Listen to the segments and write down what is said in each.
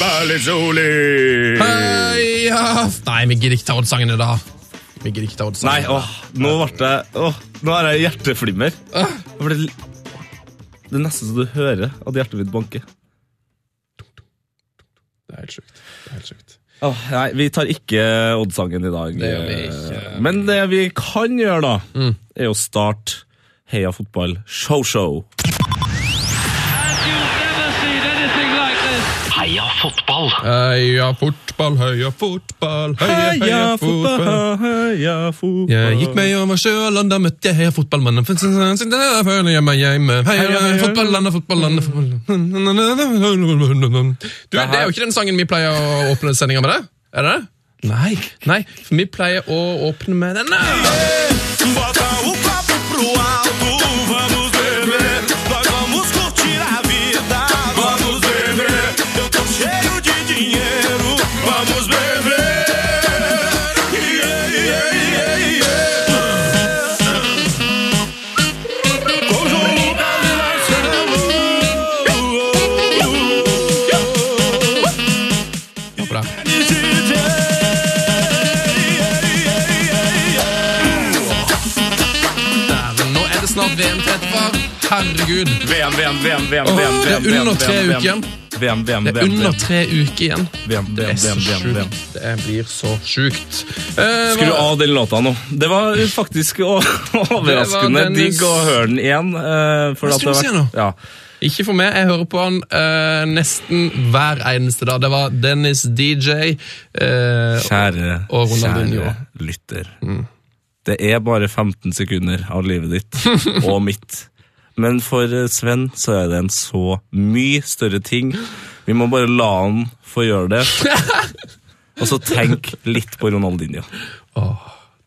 Fotballig! Heia Nei, vi gidder ikke ta Odd-sangene i dag. Vi gidder ikke ta Odd-sangene. Nei, åh, nå ble det åh, Nå er jeg hjerteflimmer. Det, ble, det er nesten så du hører at hjertet mitt banker. Det er helt sjukt. Det er helt sjukt. Åh, nei, vi tar ikke Odd-sangen i dag. Det gjør vi ikke. Men det vi kan gjøre, da, er å starte Heia fotball show-show. Heia fotball! Heia fotball, heia fotball, heia, heia fotball. heia fotball. Jeg gikk meg over Sjøland, da møtte jeg heia fotballmannen. Der føler jeg meg hjemme. Heia fotballandet, fotballandet, fotballandet Du, det er jo ikke den sangen vi pleier å åpne sendinga med, det? Er det det? Nei. Nei, for vi pleier å åpne med denne. Herregud. VM, VM, VM, VM, VM, VM, det er under tre uker igjen. VM, VM, Det er under tre uker igjen. VM, Det VM, er så VM, VM, VM. sjukt. Det blir så sjukt. Eh, Skru av den låta nå. Det var faktisk overraskende Dennis- digg å høre den igjen. eh, for Hva at du det si har nå? vært- Ja. Ikke for meg. Jeg hører på han uh, nesten hver eneste dag. Det var Dennis DJ. uh, Kjære, Og Ronaldinho. kjære lytter. Det er bare 15 sekunder av livet ditt og mitt. Men for eh, Sven så er det en så mye større ting. Vi må bare la han få gjøre det. Og så tenk litt på Ronaldinho. Åh,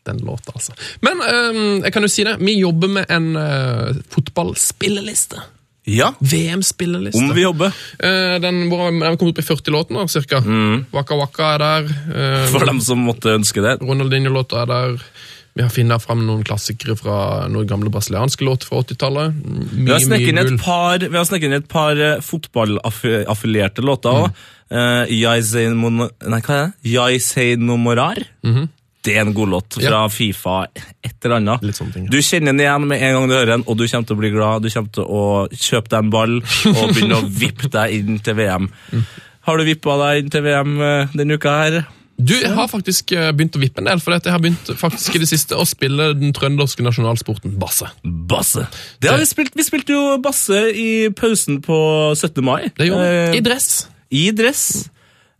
den låta, altså. Men um, jeg kan jo si det. Vi jobber med en uh, fotballspilleliste. Ja, VM-spilleliste. om vi jobber. Eh, den har kommet opp i 40 låter nå, cirka. Waka Waka er der. eh, For dem som måtte ønske det. Ronaldinho-låta er der. Vi har funnet fram noen klassikere fra noen gamle brasilianske låter fra 80-tallet. Vi har snekket inn et par, inn et par eh, fotballaffilierte låter òg. Nei, hva er det? Jeg sei no morar. Det er en god låt fra Ja. Fifa. Et eller annet. Litt sånne ting, ja. Du kjenner den igjen med en gang du hører den, og du kommer til å bli glad. Du kommer til å kjøpe deg en ball og begynne å vippe deg inn til VM. Har du vippa deg inn til VM eh, denne uka her? Du, jeg har faktisk eh, begynt å vippe en del, for jeg har begynt faktisk i det siste å spille den trønderske nasjonalsporten basse. Basse. Det har vi spilt. Vi spilte jo basse i pausen på 17. mai. Det gjorde vi. Eh, I dress. i dress.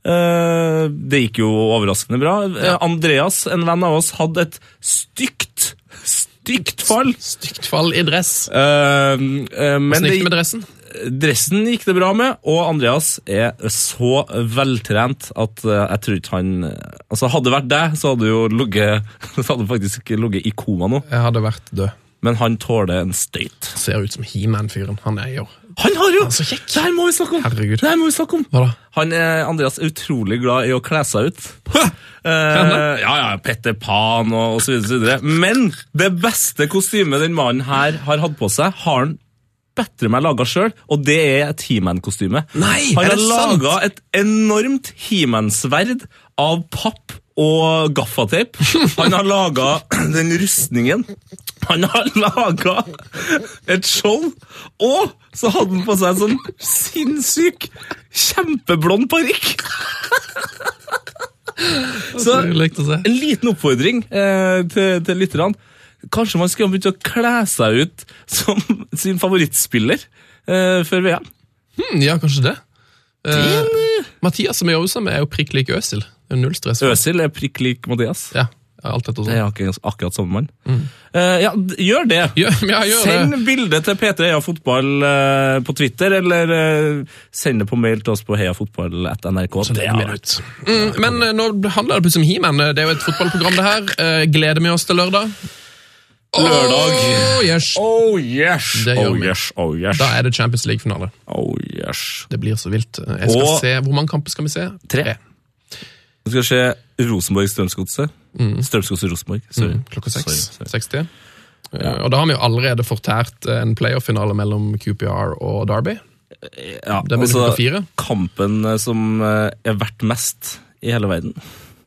Eh, det gikk jo overraskende bra. Andreas, en venn av oss, hadde et stygt, stygt fall. Stygt fall i dress. Eh, men gikk det med dressen? Dressen gikk det bra med, og Andreas er så veltrent at eh, jeg tror ikke han Altså, hadde det vært deg, så hadde du jo ligget Så hadde faktisk ligget i koma nå. Jeg hadde vært død. Men han tåler en støyt. Ser ut som He-Man-fyren. Han er jo Han har jo Han er så kjekk. Det her må vi snakke om! Herregud. Det her må vi snakke om! Hva da? Han er, Andreas er utrolig glad i å kle seg ut. Eh, ja, ja, Petter Pan og, og så videre, så videre. Men det beste kostymet den mannen her har hatt på seg, har han bedre meg laga sjøl, og det er et He-Man-kostyme. Han har laga et enormt He-Man-sverd av papp og gaffateip. Han har laga den rustningen. Han har laga et skjold, og så hadde han på seg en sånn sinnssyk, kjempeblond parykk. Så en liten oppfordring eh, til, til lytterne. Kanskje man skulle begynne å kle seg ut som sin favorittspiller eh, før VM. Hmm, ja, kanskje det. Eh, Mathias som jeg jobber sammen med, er jo prikk lik Øsil. Det er null stress. Øsil er prikk lik Mathias. Ja. Alt etter Det sånn. er akkurat, akkurat samme mann. Eh, ja, gjør det! Gjør, ja, gjør Send det. bilde til P3 Heia Fotball eh, på Twitter, eller uh, send det på mail til oss på heiafotball.nrk. Det er. Mm, men eh, nå handler det plutselig om He-Man. Det er jo et fotballprogram, det her. Eh, gleder vi oss til lørdag? Lørdag. Oh, yes. Oh yes! Det gjør oh vi. yes, oh yes. Da er det Champions League-finale. Oh yes. Det blir så vilt. Jeg skal Og- se, Hvor mange kamper skal vi se? Tre. Vi skal se Rosenborg-Strømsgodset. Strømsgodset-Rosenborg. Mm, klokka seks. Sorry, sorry. 60. Eh, Og da har vi jo allerede fortært eh, en playoff-finale mellom QPR og Derby. Ja, Den blir altså, kampen eh, som eh, er verdt mest i hele verden.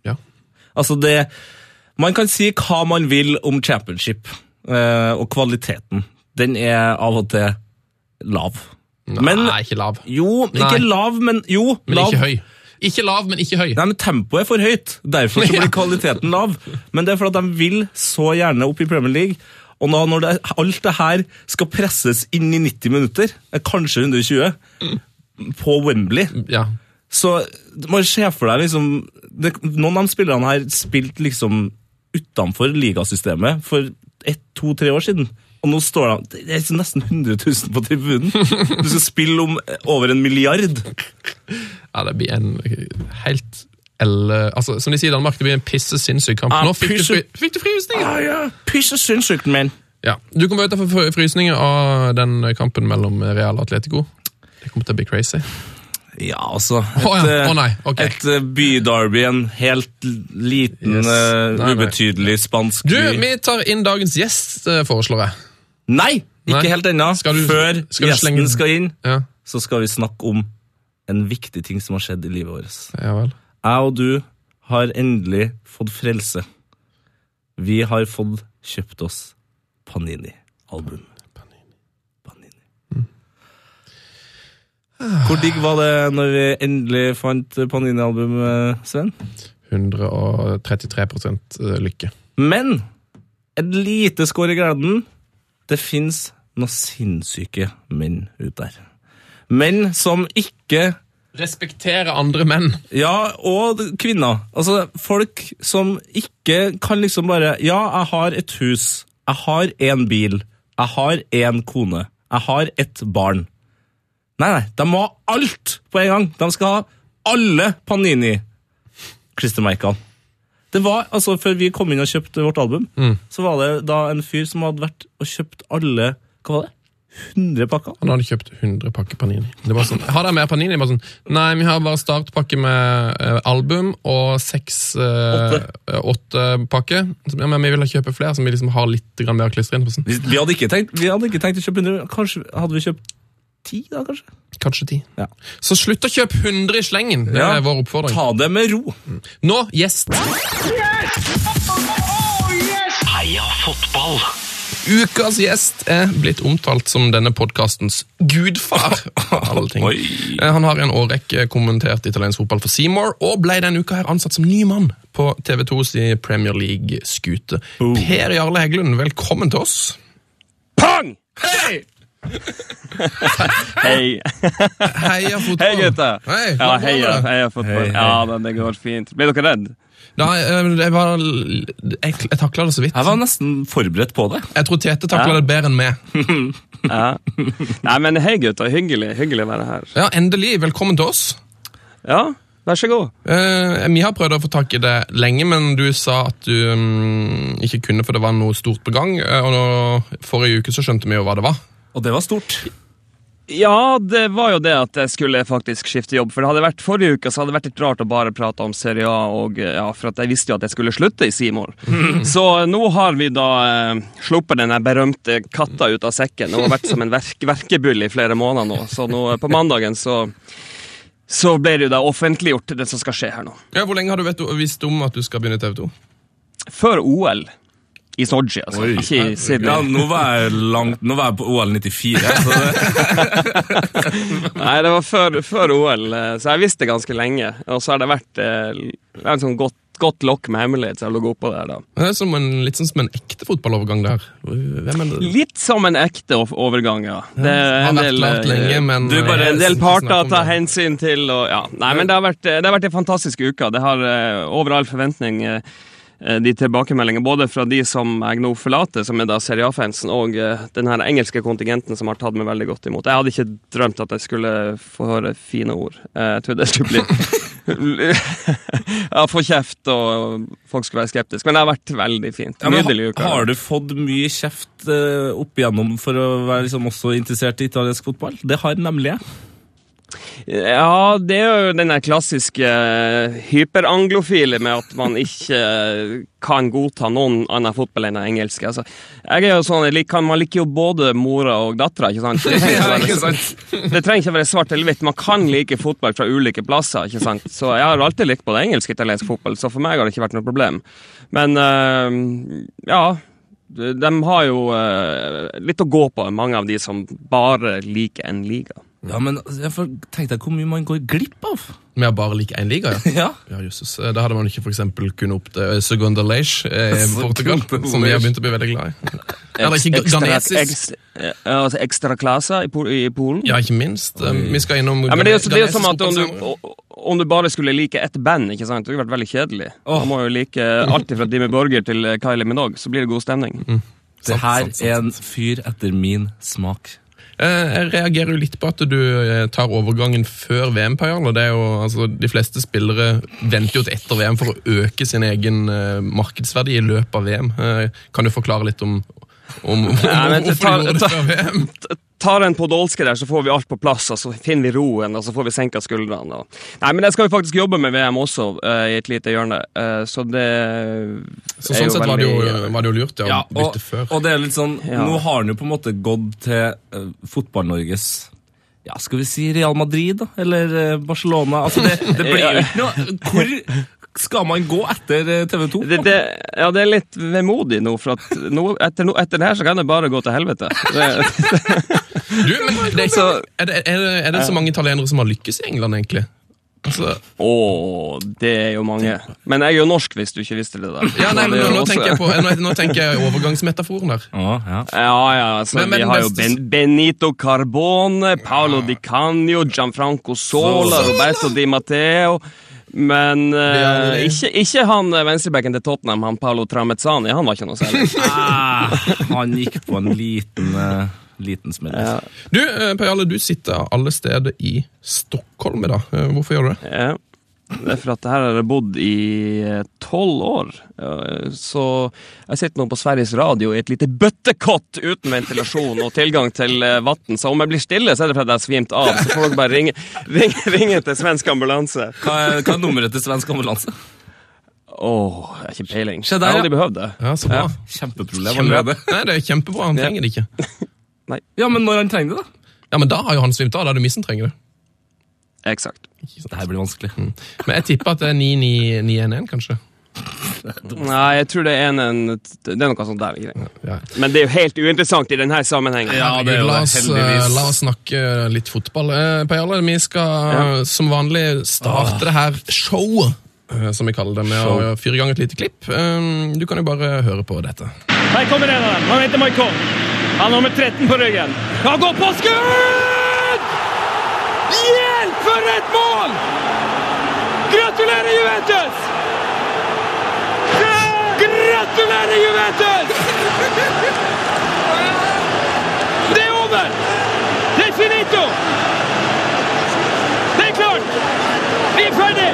Ja. Altså det Man kan si hva man vil om championship, eh, og kvaliteten. Den er av og til lav. Men Nei, ikke lav. Jo, ikke Nei. lav, men jo, Men lav. ikke høy. Ikke lav, men ikke høy. Nei, men Tempoet er for høyt, derfor så blir kvaliteten lav. Men det er fordi de vil så gjerne opp i Premier League. Og nå, når det, alt det her skal presses inn i 90 minutter, eh, kanskje 120, på Wembley Ja. Så man ser for deg liksom det, Noen av de spillerne her spilte liksom utenfor ligasystemet for ett, to, tre år siden. Og nå står de Det er nesten 100 000 på tribunen. Du skal spille om over en milliard. ja, det blir en helt eller, Altså, som de sier i Danmark, det blir en pisse sinnssyk kamp. Nå fikk du, fri, frysninger! Ah, ja. Pisse sinnssykt, men. Ja. Du kommer ut av frysninger av den kampen mellom Real og Atletico. Det kommer til å bli crazy. Ja, altså Et, oh, ja. Oh, nei, ok. et eh, byderby, en helt liten, Yes. eh, Nei, nei. ubetydelig spansk Du, vi tar inn dagens gjest, eh, foreslår jeg. Nei! Ikke Nei. helt ennå. Før skal du slenge- gjesten skal inn, Ja, så skal vi snakke om en viktig ting som har skjedd i livet vårt. ja. Jeg og du har endelig fått frelse. Vi har fått kjøpt oss Panini-album. Panini. Hvor digg var det når vi endelig fant Panini-album, eh, Sven? 133% lykke. Men et lite skår i gleden. Det fins noen sinnssyke menn ute der. Menn som ikke Respektere andre menn. Ja, og kvinner. Altså, folk som ikke kan liksom bare Ja, jeg har et hus. Jeg har én bil. Jeg har én kone. Jeg har ett barn. Nei, nei, de må ha alt på en gang. De skal ha alle Panini-klistremerkene. Det var, altså, Før vi kom inn og kjøpte vårt album, så var det da en fyr som hadde vært og kjøpt alle Hva var det? 100 pakker? Han hadde kjøpt 100 pakker Panini. Det var sånn, Har dere mer Panini? Det var sånn, Nei, vi har bare startpakke med eh, album og seks eh, åtte pakker. Ja, men vi vil kjøpe flere som vi liksom har litt mer klistre inn på. Sånn. Vi, vi, hadde ikke tenkt, vi hadde ikke tenkt å kjøpe 100. Kanskje hadde vi kjøpt 10, da, kanskje? Kanskje ti. Ja. Så slutt å kjøpe 100 i slengen! Det Ja. er vår oppfordring. Ta det med ro. Nå, gjest. Heia fotball! Ukas gjest er blitt omtalt som denne podkastens gudfar. alle ting. Oi. Eh, Han har i en årrekke kommentert italiensk fotball for Seymour, og ble denne uka her ansatt som ny mann på TV2s Premier League-skute. Per Jarle Heggelund, velkommen til oss. Pang! Hei! Hei. Heia fotball. Hei, gutter. Hei, Ja, heia, heia fotball. Hei, hei. Ja, men det går fint. Ble dere redd? Nei, jeg, var, jeg, jeg takla det så vidt. Jeg var nesten forberedt på det. Jeg tror Tete takla Ja. det bedre enn meg. Ja. Nei, men hei, gutter. Hyggelig, hyggelig å være her. Ja, Endelig, velkommen til oss. Ja, vær så god. Eh, vi har prøvd å få tak i det lenge, men du sa at du um, ikke kunne, for det var noe stort på gang. eh, og nå, Forrige uke så skjønte vi jo hva det var. Og det var stort. Ja, det var jo det at jeg skulle faktisk skifte jobb. For det hadde vært forrige uke så hadde det vært litt rart å bare prate om Serie A, og, ja, for at jeg visste jo at jeg skulle slutte i Seymour. Så nå har vi da eh, sluppet den berømte katta ut av sekken og vært som en verk verkebyll i flere måneder nå. Så nå, eh, på mandagen så så ble det jo da offentliggjort det som skal skje her nå. Ja, Hvor lenge har du vet, visst om at du skal begynne i TV 2? Før OL i Sotsji, altså. Oi. Ikke i Sydney. Ja, nå var jeg langt Nå var jeg på OL 94. Så det, Nei, det var før, før OL, eh, så jeg visste det ganske lenge. Og så har det vært eh, en sånn godt, godt lokk med hemmelighet så jeg lå oppå der, da. Det er som en, litt sånn som en ekte fotballovergang der. Er det? Litt som en ekte overgang, ja. Det er en del, lenge, eh, men Du, bare eh, en del parter å ta hensyn til, og ja. Nei, men det har vært, det har vært en fantastisk uke. Det har eh, over all forventning eh, eh, de tilbakemeldingene, både fra de som jeg nå forlater, som er da Serie A-fansen, og eh, den her engelske kontingenten som har tatt meg veldig godt imot. Jeg hadde ikke drømt at jeg skulle få høre fine ord. Eh, Jeg trodde det skulle bli ja, få kjeft og folk skulle være skeptiske, men det har vært veldig fint. Ja, Nydelig uke. har du fått mye kjeft opp igjennom for å være liksom også interessert i italiensk fotball? Det har nemlig jeg. Ja, det er jo den klassiske eh, hyperanglofile med at man ikke eh, kan godta noen annen fotball enn den engelske. Altså, jeg er jo sånn, Man liker jo både mora og dattera, ikke sant? Det ikke, være, det trenger ikke være svart eller hvitt. Man kan like fotball fra ulike plasser. ikke sant? Så Jeg har alltid likt både engelsk og italiensk fotball, så for meg har det ikke vært noe problem. Men eh, ja de har jo litt å gå på, mange av de som bare liker en liga. Ja, men jeg tenkte hvor mye man går glipp av. Med å bare like én liga, ja. Ja. Ja. Eh, Da hadde man ikke for eksempel kunnet opp til Segunda Leish eh, i Portugal, som vi har begynt å bli veldig glad i. Eller ikke Ekstra- ghanesisk. eks- eh, altså ekstra klasse i, Pol i Polen? Ja, ikke minst. Eh, Vi skal innom Ja, men det er jo, det er som at om du, om du bare skulle like ett band, ikke sant? det ville vært veldig kjedelig. Oh. Man må jo like alt fra Dimmy Borger til eh, Kylie Minogue, så blir det god stemning. Det her er en fyr etter min smak. Eh, Jeg reagerer jo litt på at du eh, tar overgangen før VM, Per og Det er jo, altså, De fleste spillere venter jo til etter VM for å øke sin egen eh, markedsverdi i løpet av VM. Kan du forklare litt om, om, om Nei, men hvorfor ta- du gjorde det før VM? Tar en Podolske der, så får vi alt på plass, og så finner vi roen, og så får vi senka skuldrene. Og... Nei, men det skal vi faktisk jobbe med VM også, uh, i et lite hjørne, uh, så det Så Sånn sett var det, jo, var det jo lurt ja, Ja, å bytte før. og det er litt sånn, Ja. Nå har han jo på en måte gått til uh, Fotball-Norges ja, skal vi si Real Madrid, da? Eller eh, Barcelona? Altså, det, det blir jo ikke noe Hvor skal man gå etter eh, TV 2? det, det, ja, det er litt vemodig nå, for at nå, etter, nå, etter det her så kan det bare gå til helvete. Det, Du, men det er, ikke, Så- er, det, er, det, er det så mange italienere som har lykkes i England, egentlig? Altså, Å, det er jo mange. Men jeg er jo norsk, hvis du ikke visste det. der. ja, nei, men nå, nå, tenker jeg på, nå, nå tenker jeg overgangsmetaforen der. Ja. Ja, ja, altså, Men- men vi har jo ben, Benito Carbone, Paolo Di Canio, Gianfranco Sola, Roberto Di Matteo. Men eh, er- ikke, ikke han venstrebacken til Tottenham, han Paolo Tramezzani. Han var ikke noe særlig. Ah, han gikk på en liten, uh, liten smell. Ja, Du, eh, Per Jarle, du sitter alle steder i Stockholm i dag. Eh, Hvorfor gjør du det? ja. Det er for at her har jeg bodd i eh, tolv år. Så jeg sitter nå på Sveriges Radio i et lite bøttekott uten ventilasjon og tilgang til eh, vann. Så om jeg blir stille, så er det fordi jeg har svimt av. Så får dere bare ringe, ringe, ringe til svensk ambulanse. Hva, er, hva er nummeret til svensk ambulanse? Åh, jeg har ikke peiling. Der, Jeg har ja. aldri behøvd det. Ja, så bra. Ja. Kjempeproblem allerede. Nei, det er kjempebra. Han trenger det ikke. Ja, men når han trenger det, da? Ja, Men da har jo han svimt av. Da er det missen trenger det. Eksakt. Det her blir vanskelig. Men jeg tipper at det er 9-9-9-1-1, kanskje. Nei, jeg tror det er en, en Det er noe sånt der. Ja. Men det er jo helt uinteressant i denne sammenhengen. Ja, det er jo la, oss, heldigvis. eh, la oss snakke litt fotball. Eh, Per Jarle, vi skal ja. som vanlig starte det her showet, eh, som vi kaller det, med å fyre i gang et lite klipp. Eh, Du kan jo bare høre på dette. Her kommer en av dem. Han heter Maikon. Han har nummer 13 på ryggen. Han går på skudd! Hjelp, for et mål! Gratulerer, Juventus! Gratulerer, Juventus! Det er over! Det er finito! Det er klart! Vi er ferdig!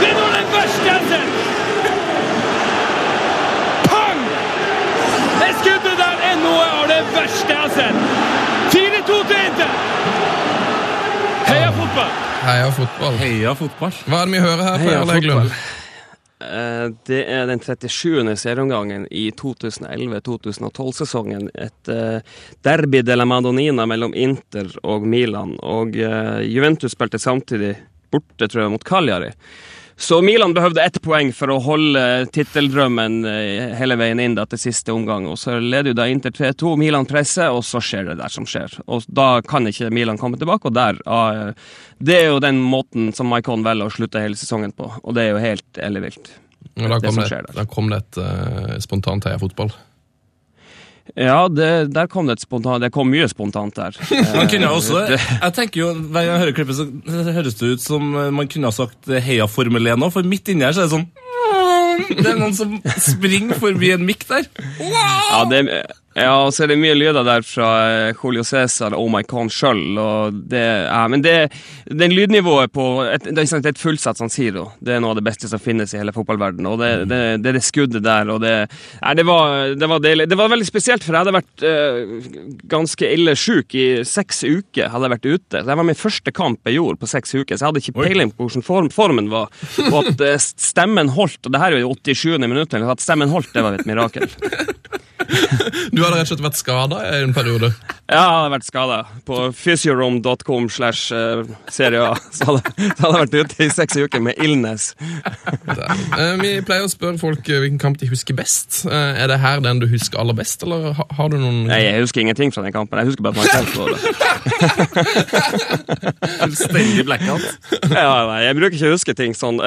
Det er nå det verste jeg har sett! Pang! Det skuddet der er noe av det verste jeg har sett. 4-2 til Inter. Heia fotball! Heia fotball. Heia fotball. Hva er det vi hører her, Heia Heggelund? Eh, Det er den 37. serieomgangen i 2011-2012-sesongen. Et eh, derby de la Madonina mellom Inter og Milan. Og eh, Juventus spilte samtidig borte, tror jeg, mot Cagliari. Så Milan behøvde ett poeng for å holde titteldrømmen eh, hele veien inn da, til siste omgang. Og Så leder jo da Inter 3-2, Milan presser, og så skjer det der som skjer. Og Da kan ikke Milan komme tilbake, og der ah, Det er jo den måten som Maikon velger å slutte hele sesongen på, og det er jo helt ellevilt. Da Det kom det, der. da kom det et uh, spontant heia fotball. Ja, det, der kom det et spontant Det kom mye spontant der. man kunne eh, også, jeg tenker jo, Hver gang jeg hører klippet, så høres det ut som eh, man kunne ha sagt eh, heia Formel 1 òg, for midt inni her så er det sånn det er noen som springer forbi en mikk der. Ja, det, er... Ja, og så er det mye lyder der fra eh, Julio Cæsar og Oh My Con sjøl. Ja, men det, det er nivået på et, det er et fullsatt San Siro. Det er noe av det beste som finnes i hele fotballverdenen. Og det, mm. det, det, det skuddet der, og det ja, det, var, det var deilig. Det var veldig spesielt, for jeg hadde vært eh, ganske ille sjuk i seks uker. hadde jeg vært ute. Det var min første kamp jeg gjorde på seks uker, så jeg hadde ikke peiling på hvordan form, formen var. Og at eh, stemmen holdt, og det her er jo 87. minutt, at stemmen holdt, det var et mirakel. Du hadde rett og slett vært skada i en periode? Ja, jeg hadde vært skada. På physioroom.com slash eh, serie A. Så hadde jeg vært ute i seks uker med illness. Eh, vi pleier å spørre folk eh, hvilken kamp de husker best. Er det her den du husker aller best, eller har du noen Nei, jeg husker ingenting fra den kampen. Jeg husker bare at man selv står der. Fullstendig blackout. ja, nei, jeg bruker ikke å huske ting sånn.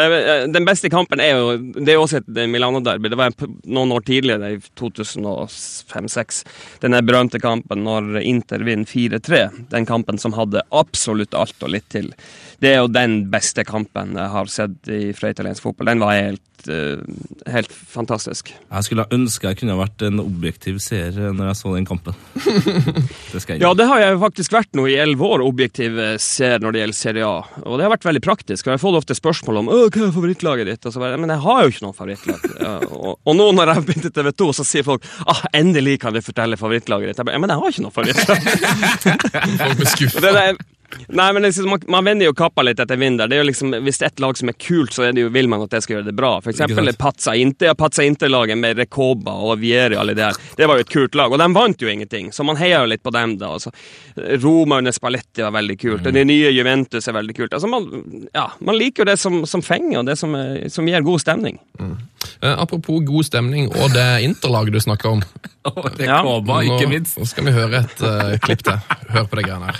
Den beste kampen er jo Det er også et Milano-derby. Det var noen år tidligere, i 2005-2006. Den berømte kampen når Inter vinner 4-3. Den kampen som hadde absolutt alt og litt til det er jo den beste kampen jeg har sett i italiensk fotball. Den var helt, eh, helt fantastisk. Jeg skulle ønske jeg kunne vært en objektiv seer når jeg så den kampen. det skal jeg. Ja, det har jeg faktisk vært nå i elleve år, objektiv eh, seer når det gjelder Serie A. Og det har vært veldig praktisk. Og Jeg får ofte spørsmål om hva er favorittlaget ditt? Og så bare, Men jeg har jo ikke noe favorittlag. og, og, nå når jeg begynte i TV 2, så sier folk ah, endelig kan du fortelle favorittlaget ditt. Jeg bare, men jeg har ikke noe favorittlag. folk blir skuffa. Nei, men synes, man, man, vender jo kappa litt etter vinden. Det er jo liksom, hvis det er et lag som er kult, så er det jo, vil man at det skal gjøre det bra. For eksempel Pazza Inter, Pazza Inter-laget med Recoba og Vieri og alle der. Det var jo et kult lag, og de vant jo ingenting, så man heier jo litt på dem da. Altså. Roma under Spalletti var veldig kult, mm. og det nye Juventus er veldig kult. Altså, man, ja, man liker jo det som, som fenger, og det som, som, gir god stemning. Mm. Eh, apropos god stemning og det inter-laget du snakker om. Og Recoba, ja. ikke minst. Nå, nå skal vi høre et uh, klipp til. Hør på de greiene her.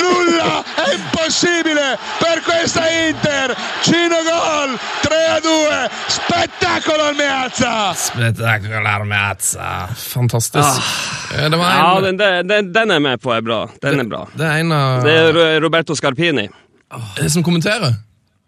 Nulla è impossibile per questa Inter! Cino gol! 3 a 2! Spettacolo al Meazza! Fantastisk. Ah. Det var en, Ja, den, den, den, er med på er bra. Den er bra. det er en uh... Det er Roberto Scarpini. Oh. som kommenterer.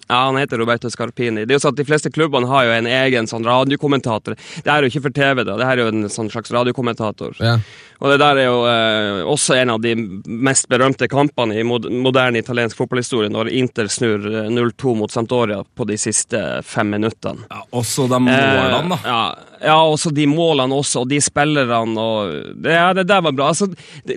Ja, han heter Roberto Scarpini. Det er jo sånn at De fleste klubbene har jo en egen sånn radiokommentator. Det er jo ikke for TV, da. Det her er jo en sånn slags radiokommentator. Ja. Og det der er jo eh, også en av de mest berømte kampene i mod moderne italiensk fotballhistorie, når Inter snur eh, 0-2 mot Sampdoria på de siste fem minuttene. Ja, også de målene, da. Eh, ja, ja, også de målene også, og de spillerne og det, ja, det der var bra. Altså,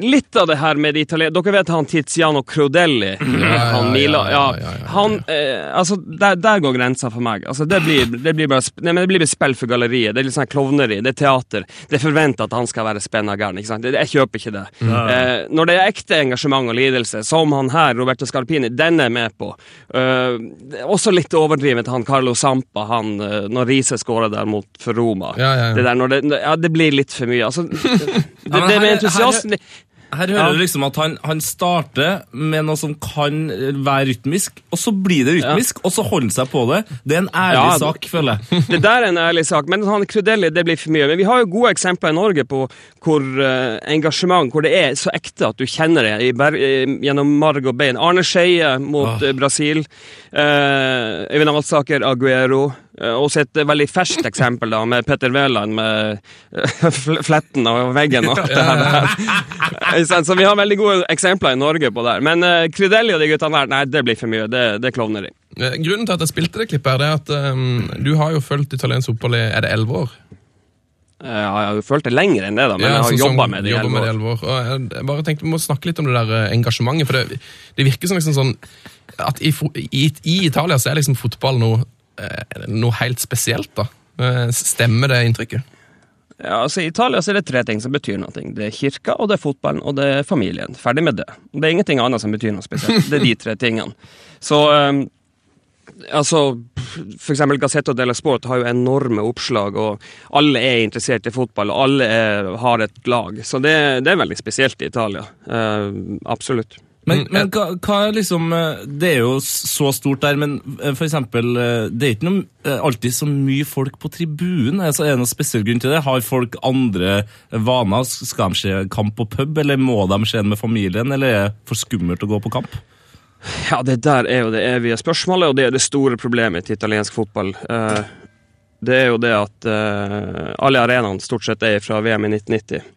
litt av det her med de italienske Dere vet han Tiziano Crudelli? ja, han Mila, ja. Han eh, Altså, der, der går grensa for meg. Altså, det blir, det blir bare Nei, men det blir spill for galleriet. Det er litt sånn klovneri, det er teater. Det er forventa at han skal være spenna gæren. ikke sant? Jeg kjøper ikke det. Eh, når det er ekte engasjement og lidelse, som han her, Roberto Scarpini, den er med på. Eh, også litt overdrivet, han Carlo Sampa, han, eh, når Riise skåra der mot for Roma. Ja, ja, ja. Det der, når det, ja, det blir litt for mye. Altså, det, det her- med entusiasme Her hører du liksom at han, han starter med noe som kan være rytmisk, og så blir det rytmisk, og så holder han seg på det. Det er en ærlig Ja, sak, føler jeg. Det der er en ærlig sak, men han Crudelli, det blir for mye. Men vi har jo gode eksempler i Norge på hvor uh, engasjement, hvor det er så ekte at du kjenner det eh, gjennom marg og bein. Arne Skeie mot eh, Brasil. Uh, Øyvind Alsaker, Aguero. Eh, også et eh, veldig ferskt eksempel da, med Petter Wæland med eh, fletten og veggen og alt det her. Så vi har veldig gode eksempler i Norge på det. her. Men uh, Crudelli og de guttene der, nei, det blir for mye. Det, det er klovneri. Eh, Grunnen til at jeg spilte det klippet, her, det er at um, du har jo fulgt italiensk fotball i er det 11 år. Ja, jeg har jo følt det lenger enn det, da, men Ja, jeg har jobba med det i elleve år. 11 år. Jeg, bare tenkte Vi må snakke litt om det der eh, engasjementet. For det, det virker som liksom sånn at i, i, i Italia så er liksom fotball noe, eh, noe helt spesielt. da. Eh, Stemmer det inntrykket? Ja, altså I Italia så er det tre ting som betyr noe. Det er kirka, og det er fotballen, og det er familien. Ferdig med det. Det er ingenting annet som betyr noe spesielt. Det er de tre tingene. Så, um, altså, for eksempel Gazzetto della Sport har jo enorme oppslag, og alle er interessert i fotball, og alle er, har et lag. Så det, det er veldig spesielt i Italia. Uh, absolutt. Men, men hva, hva er liksom eh, Det er jo så stort der, men eh, for eksempel eh, Det er ikke noe, alltid så mye folk på tribunen. Altså, er det noen spesiell grunn til det? Har folk andre vaner? Skal de se kamp på pub, eller må de se den med familien, eller er det for skummelt å gå på kamp? Ja, det der er jo det evige spørsmålet, og det er det store problemet til italiensk fotball. Eh, det er jo det at uh, alle arenaene stort sett er fra VM i 1990.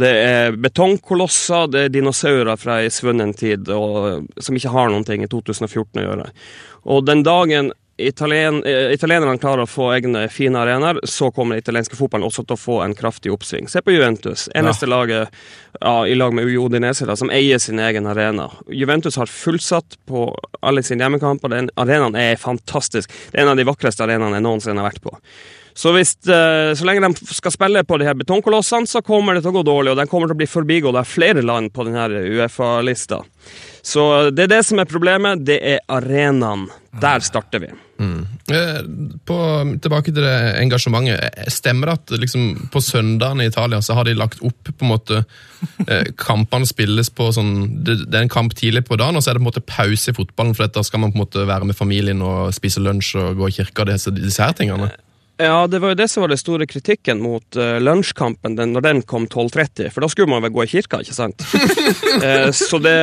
Det er betongkolosser, det er dinosaurer fra ei svunnen tid, og, som ikke har noen ting i 2014 å gjøre. Og den dagen Italien, eh, italienerne klarer å få egne fine arenaer, så kommer den italienske fotballen også til å få en kraftig oppsving. Se på Juventus. Eneste laget ja, i lag med Udinese som eier sin egen arena. Juventus har fullsatt på alle sine hjemmekamper. Den arenaen er fantastisk. Det er en av de vakreste arenaene jeg noensinne har vært på. Så, hvis, eh, så lenge de skal spille på de her betongkolossene, så kommer det til å gå dårlig, og de kommer til å bli forbigått av flere land på denne Uefa-lista. Så det er det som er problemet. Det er arenaen. Der starter vi. Mm. På, tilbake til det engasjementet. Eh, Stemmer det at liksom, på søndagen i Italia så har de lagt opp på en måte eh, Kampene spilles på sånn det er en kamp tidlig på dagen, og så er det på en måte pause i fotballen, for da skal man på en måte være med familien og spise lunsj og gå i kirka og disse, disse her tingene. Ja, det var jo det som var den store kritikken mot uh, lunsjkampen den, når den kom 12.30, for da skulle man vel gå i kirka, ikke sant? uh, så det,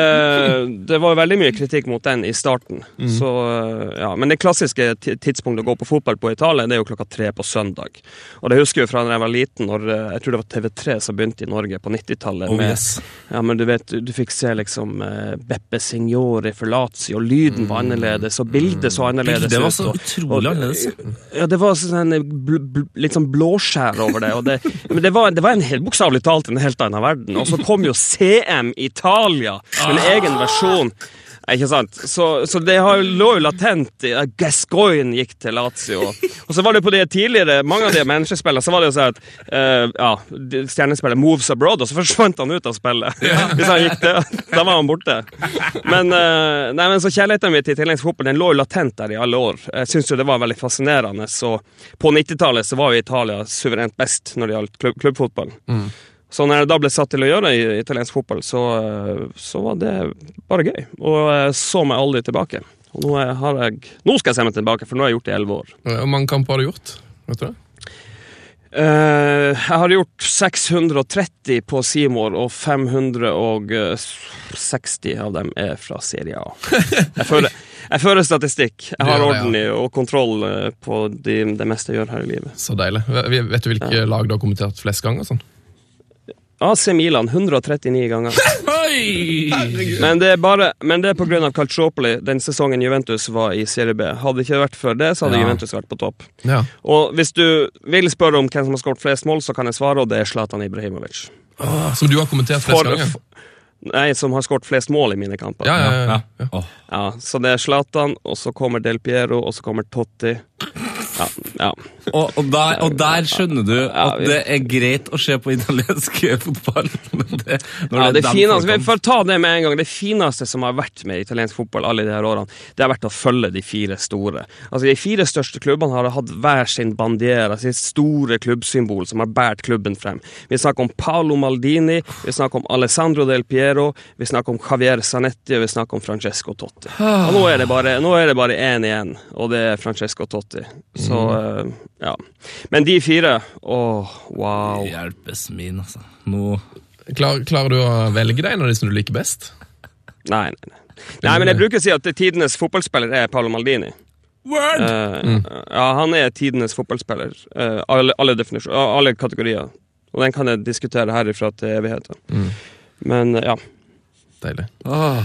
det var jo veldig mye kritikk mot den i starten. Så, uh, ja. Men det klassiske tidspunktet å gå på fotball på Italia, det er jo klokka tre på søndag. Og det husker jeg fra da jeg var liten, når jeg tror det var TV3 som begynte i Norge på 90-tallet. Oh, yes. Ja, men du vet, du, fikk se liksom Beppe Signori for Lazio, og lyden var annerledes, og bildet så annerledes Det var så utrolig annerledes. ja, det var sånn bl bl litt sånn blåskjær over det. Det men det var, det var en helt bokstavelig talt en helt annen verden. Og så kom jo CM Italia en egen versjon. Ikke sant? Så, så det har, lå jo latent i at Gascoigne gikk til Lazio. Og så var det på det tidligere, mange av de menneskespillene, så var det jo sånn at uh, ja, stjernespillet moves abroad, og så forsvant han ut av spillet. Hvis han gikk det, da var han borte. Men, uh, nei, men så kjærligheten min til den lå jo latent der i alle år. Jeg syns jo det var veldig fascinerende. Så på 90-tallet så var jo Italia suverent best når det gjaldt klubb, klubbfotball. Så når jeg da ble satt til å gjøre i italiensk fotball, så, eh, så var det bare gøy. Og jeg så meg aldri tilbake. Og nå, har jeg, nå skal jeg se meg tilbake, for nå har jeg gjort det i elleve år. Eh, Hvor mange kamper har du gjort? Vet du det? Uh, jeg har gjort 630 på Seymour, og 560 av dem er fra Serie A. Jeg fører, jeg fører statistikk. Jeg har orden i og kontroll eh, på de, det meste jeg gjør her i livet. Så deilig. Vet vet du hvilke lag du har kommentert flest ganger? Sånn? AC Milan 139 ganger. Men det er bare Men det er på grunn av Calciopoli, den sesongen Juventus var i Serie B. Hadde det ikke vært for det, så hadde Ja. Juventus vært på topp. Ja. Og hvis du vil spørre om hvem som har skåret flest mål, så kan jeg svare, og det er Zlatan Ibrahimovic. Som du har kommentert flest For, ganger? Nei, som har skåret flest mål i mine kamper. Ja, ja, ja. ja. Oh. Ja, så det er Zlatan, og så kommer Del Piero, og så kommer Totti. Ja, ja. Og, og, der, og der skjønner du at vi- det er greit å se på italiensk fotball. Men det, ja det, det fineste, For å ta det med en gang, det fineste som har vært med italiensk fotball alle de her årene, det har vært å følge de fire store. Altså De fire største klubbene har hatt hver sin bandiera, sitt store klubbsymbol som har båret klubben frem. Vi snakker om Paolo Maldini, vi snakker om Alessandro Del Piero, vi snakker om Javier Zanetti, og vi snakker om Francesco Totti. Og nå er det bare én igjen, og det er Francesco Totti. Så eh, ja. Men de fire, åh, wow. Hjelpes min, altså. Nå Klar, klarer du å velge deg en av de som du liker best? Nei, nei, nei. Nei, men jeg bruker å si at tidenes fotballspiller er Paolo Maldini. Eh, Ja, han er tidenes fotballspiller. Uh, alle, alle, alle kategorier. Og den kan jeg diskutere herifra til evigheten. Men uh, ja. Deilig. Ah.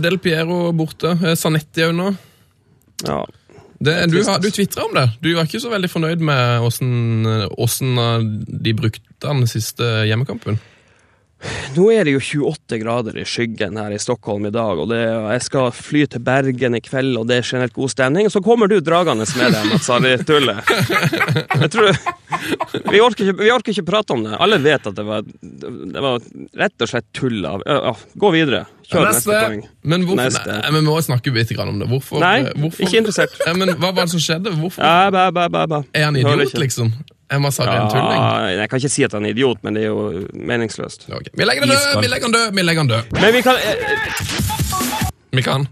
Del Piero borte. Sanetti òg nå. ja. Det, du du tvitra om det. Du var ikke så veldig fornøyd med åssen de brukte den siste hjemmekampen. Nå er det jo 28 grader i skyggen her i Stockholm i dag, og det, jeg skal fly til Bergen i kveld, og det er generelt god stemning. Og så kommer du dragende med det, Mats Harry Tulle. Jeg tror vi orker, ikke, vi orker ikke prate om det. Alle vet at det var, det var rett og slett tull av ja, Gå videre. Kjør neste, poeng. Men, hvorfor, Neste. nei, men vi må snakke litt om det. Hvorfor, Nei, hvorfor, ikke interessert. Ja, men Hva var det som skjedde? Hvorfor Ja, ba, ba, ba, ba. Er han idiot, liksom? Er Mads ja, en tulling? Jeg kan ikke si at han er idiot, men det er jo meningsløst. Okay. Vi legger han død! Vi legger han død! Vi legger han død! Men vi kan, eh, Vi kan.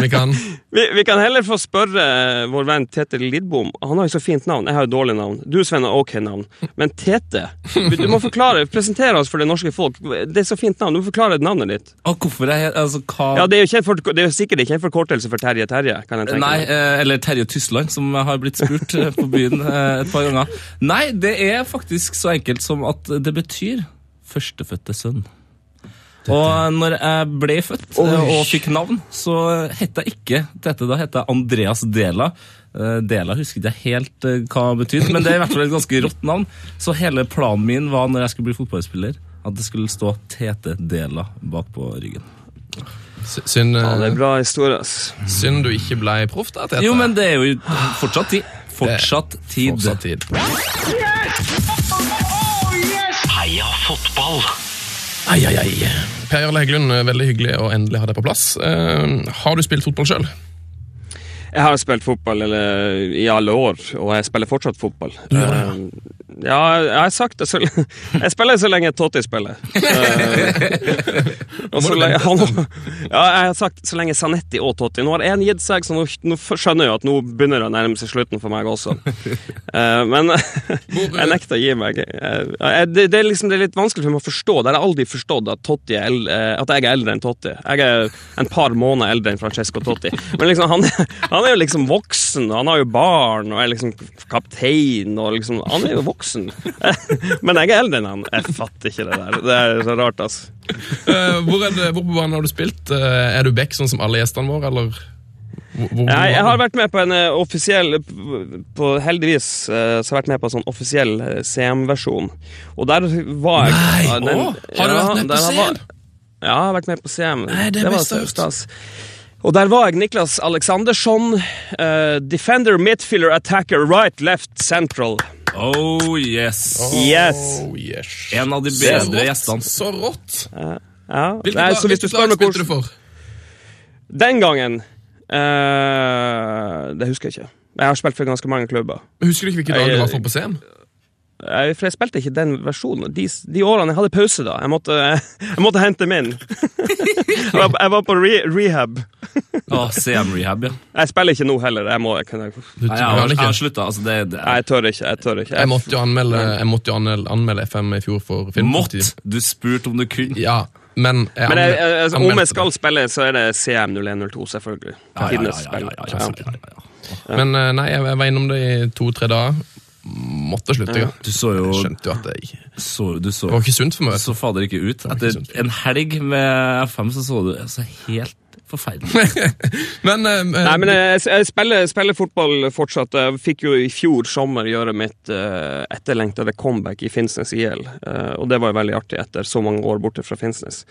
Vi kan. vi, vi kan heller få spørre vår venn Tete Lidbom. Han har jo så fint navn. Jeg har jo dårlig navn. Du, Sven, har ok navn. Men Tete Du må forklare, presentere oss for det norske folk. Det er så fint navn. Du må forklare navnet ditt. Og hvorfor er altså, hva... Ja, Det er jo, kjent for, det er jo sikkert ikke en forkortelse for Terje Terje. kan jeg tenke Nei, meg. eh, eller Terje Tysland, som har blitt spurt eh, på byen eh, et par ganger. Nei, det er faktisk så enkelt som at det betyr førstefødte sønn. Og når jeg ble født Oi. og fikk navn, så het jeg ikke Tete. Da het jeg Andreas Dela. Eh, Dela husket jeg helt eh, hva det betydde, men det er i hvert fall et ganske rått navn. Så hele planen min var når jeg skulle bli fotballspiller, at det skulle stå Tete Dela bak på ryggen. Synd, Ja, det er eh, bra historie, ass. synd du ikke ble proff da. Tete. Jo, men det er jo fortsatt tid. Fortsatt tid. Fortsatt tid. Heia fotball! Ai, ai, ai. Per Jarle Heggelund, veldig hyggelig å endelig ha deg på plass. Uh, har du spilt fotball sjøl? Jeg har spilt fotball eller, i alle år, og jeg spiller fortsatt fotball. Eh, ja, jeg har sagt det så lenge Jeg spiller så lenge Totti spiller. Og så lenge, han, ja, jeg har sagt så lenge Sanetti og Totti. Nå har én gitt seg, så nå, nå skjønner jeg at nå begynner det å nærme seg slutten for meg også. Eh, men jeg nekter å gi meg. Eh, det, er liksom, det er litt vanskelig for meg å forstå. Det har jeg aldri forstått at, Totti er at jeg er eldre enn Totti. Jeg er en par måneder eldre enn Francesco Totti. Men liksom, han, han er jo liksom voksen, han har jo barn, og er liksom kaptein, og liksom Han er jo voksen. Men jeg er eldre enn han. Jeg fatter ikke det der. Det er så rart, altså. Eh, hvor, det, hvor på banen har du spilt? Eh, er du back sånn som alle gjestene våre, eller? Hvor, hvor, Jeg, har vært med på en eh, offisiell på, Heldigvis eh, så har jeg vært med på en sånn offisiell CM-versjon. Og der var jeg Nei, den- å, har du vært med på CM? var- Ja, jeg har vært med på CM. Nei, det er var stas. Og der var jeg Niklas Aleksandersson. Uh, defender, midfielder, attacker, right, left, central. Oh yes. Yes. Oh, yes. En av de bedre gjestene. Så rått! Ja. Hvilket Nei, så hvis du hvilket spør lag meg spilte du for? Den gangen uh, Det husker jeg ikke. Jeg har spilt for ganske mange klubber. Husker du ikke hvilket lag du var for på CM? Jeg, for jeg spilte ikke den versjonen. De, de årene jeg hadde pause, da. Jeg måtte, jeg måtte hente min. Jeg var, jeg var på re, rehab. CM Rehab, ja. Jeg spiller ikke nå heller. Jeg må jeg kan, jeg. Nei, jeg, har, jeg har slutta. Altså, det, det Nei, jeg tør ikke. Jeg tør ikke. Jeg måtte jo anmelde, jeg måtte jo anmelde, FM i fjor for Filmpolitiet. Mått! Du spurte om du kunne. Ja, men jeg Men jeg, jeg, altså, om jeg skal det. spille, så er det CM0102, selvfølgelig. Ja, ja, ja, ja, ja, ja, ja, ja, ja. Men eh, nei, jeg var innom det i to-tre dager. Måtte slutte, ja. Du så jo skjønte jo at det så, Du så, Det var ikke sunt for meg. så fader ikke ut. Etter en helg med FM så så du altså, helt forferdelig Men, uh, Nei, men jeg, jeg spiller, spiller fotball fortsatt. Jeg fikk jo i fjor sommer gjøre mitt uh, etterlengtede comeback i Finnsnes IL. Uh, og det var jo veldig artig etter så mange år borte fra Finnsnes.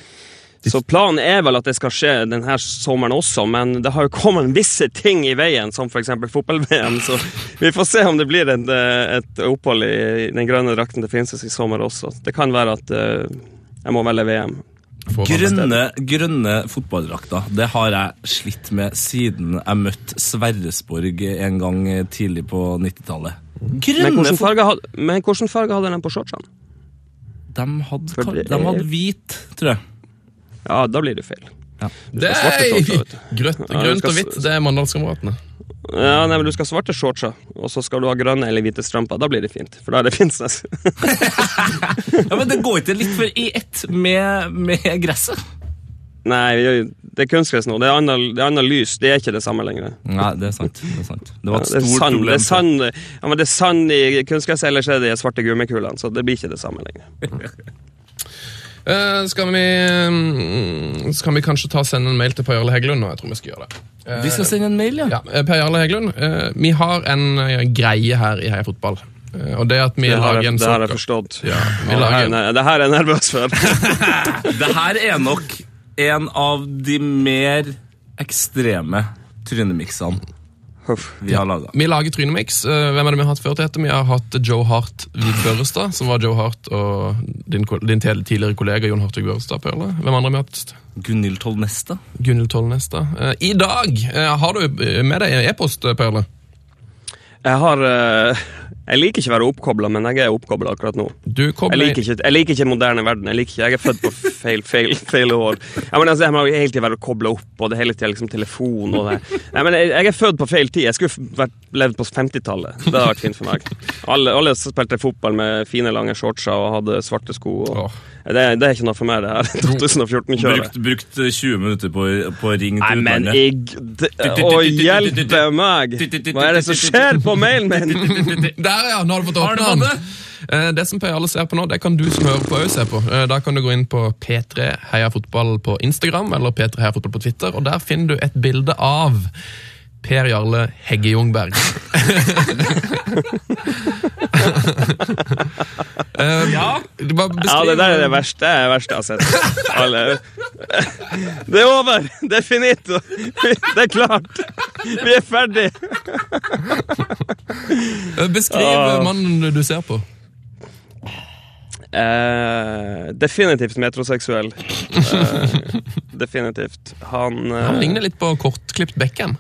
Så planen er vel at det skal skje denne sommeren også, men det har jo kommet visse ting i veien, som f.eks. fotball-VM, så vi får se om det blir et, eh, et opphold i den grønne drakten til Finnsnes i sommer også. Det kan være at eh, jeg må velge VM. Grønne, grønne fotballdrakter det har jeg slitt med siden jeg møtte Sverresborg en gang tidlig på 90-tallet. Men Grønne hvilken farge, hadde, men hvilken farge hadde den på shortsene? De hadde, For de hadde hvit, tror jeg. Ja, da blir det feil. Det er grønt, Ja, grønt og hvitt. Det er Mandalskameratene. Ja, nei, men Du skal ha svarte shortser, og så skal du ha grønne eller hvite strømper. Da blir det fint, for da er det Finnsnes. Ja, Men det går ikke litt for i ett med, med gresset? Nei, det er kunstgress nå. Det er annet, er lys. Det er ikke det samme lenger. Nei, det er sant. Det, er sant. det var et det er stort sand, det er sand, ja, men det er sand i kunstgress, ellers er det de svarte gummikulene. Så det blir ikke det samme lenger. Eh, skal, vi, mm, skal vi kanskje ta sende en mail til Per Jarle Heggelund? Jeg tror vi skal gjøre det. Uh, Vi skal sende en mail, ja. ja, eh, Per Jarle Heggelund, uh, vi har en greie her i Heia Fotball. Eh, Og det at vi Det lager en det har jeg forstått. Ja, lager, er- det her er jeg nervøs for. Det her er nok en av de mer ekstreme trynemiksene Huff. vi har laga. vi lager Trynemix. Eh, Hvem er det vi har hatt før til? Vi har hatt Joe Hart Børrestad, som var Joe Hart og din, din tidligere kollega Jon Hartvig Børrestad. Perle. Hvem andre har vi hatt? Gunhild Tollnesta. Gunhild Tollnestad. Eh, I dag eh, har du med deg e-post, Perle. Jeg har eh, Jeg liker ikke å være oppkobla, men jeg er oppkobla akkurat nå. Du Jeg kobler liker ikke, jeg liker ikke moderne verden. Jeg liker ikke, jeg er født på feil, feil, feil år. Jeg, mener, altså, jeg må hele tiden være kobla opp, og det hele tida liksom telefon og det. Nei, men jeg, jeg er født på feil tid. Jeg skulle vært, levd på 50-tallet. Det hadde vært fint for meg. Alle, alle spilte fotball med fine, lange shortser og hadde svarte sko. Og, Oh. det, det er ikke noe for meg, det her 2014-kjøret. Brukt, brukt 20 minutter på, på å ringe Nei, til men jeg Å hjelpe meg! Hva er det som skjer på mailen min? Der, ja! Nå har du fått åpna den. Eh, Det som Per Jarle ser på nå, det kan du som hører på òg se på. Eh, Da kan du gå inn på P3 Heia Fotball på Instagram eller P3 Heia Fotball på Twitter, og der finner du et bilde av Per Jarle Hegge Jungberg. ja. Du bare Ja, det der er det verste, det er verste jeg har sett. Alle. Det er over! Det er finito! Det er klart! Vi er ferdig! Eh, Beskriv Ah. mannen du ser på. Uh, definitivt metroseksuell. Uh, definitivt. Han, uh, Han ligner litt på kortklipt Beckham.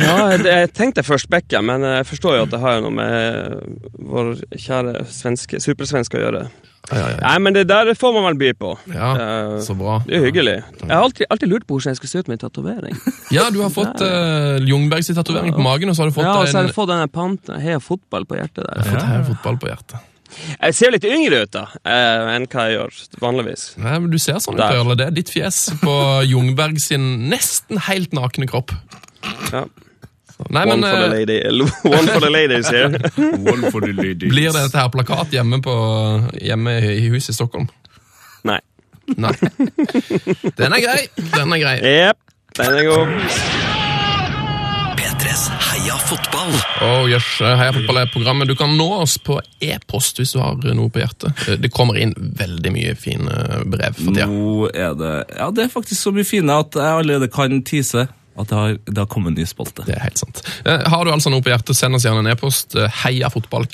Ja, jeg, tenkte først Beckham, men jeg forstår jo at det har noe med vår kjære svenske, supersvenske å gjøre. Ja, ja, ja. Nei, men det der får man vel by på. ja Eh, så bra. det er hyggelig. Jeg har alltid, alltid lurt på hvordan jeg skal se ut med tatovering. Ja, du har fått uh, Jungbergs tatovering på magen, og så har du fått Ja, og så har jeg fått denne panten, heia fotball på hjertet der. Jeg har fått her fotball på hjertet. Jeg ser litt yngre ut da, eh, enn hva jeg gjør vanligvis. Nei, men Du ser sånn ut. Det er ditt fjes på Jungberg sin nesten helt nakne kropp. Ja. Nei, One, men for the eh, lady. One for the ladies here. One for the ladies. Blir det dette her plakat hjemme, på, hjemme i huset i Stockholm? Nei. Nei. Den er grei. Den er grei. Jepp, den er god. P3s Heia fotball. Oh, yes. Heia fotball er programmet. Du kan nå oss på e-post hvis du har noe på hjertet. Det kommer inn veldig mye fine brev for tida. Nå er det Ja, det er faktisk så mye fine at jeg allerede kan tease at det har, det har kommet en ny spalte. Det er helt sant. Eh, Har du altså noe på hjertet, send oss gjerne en e-post. Eh, Heiafotball,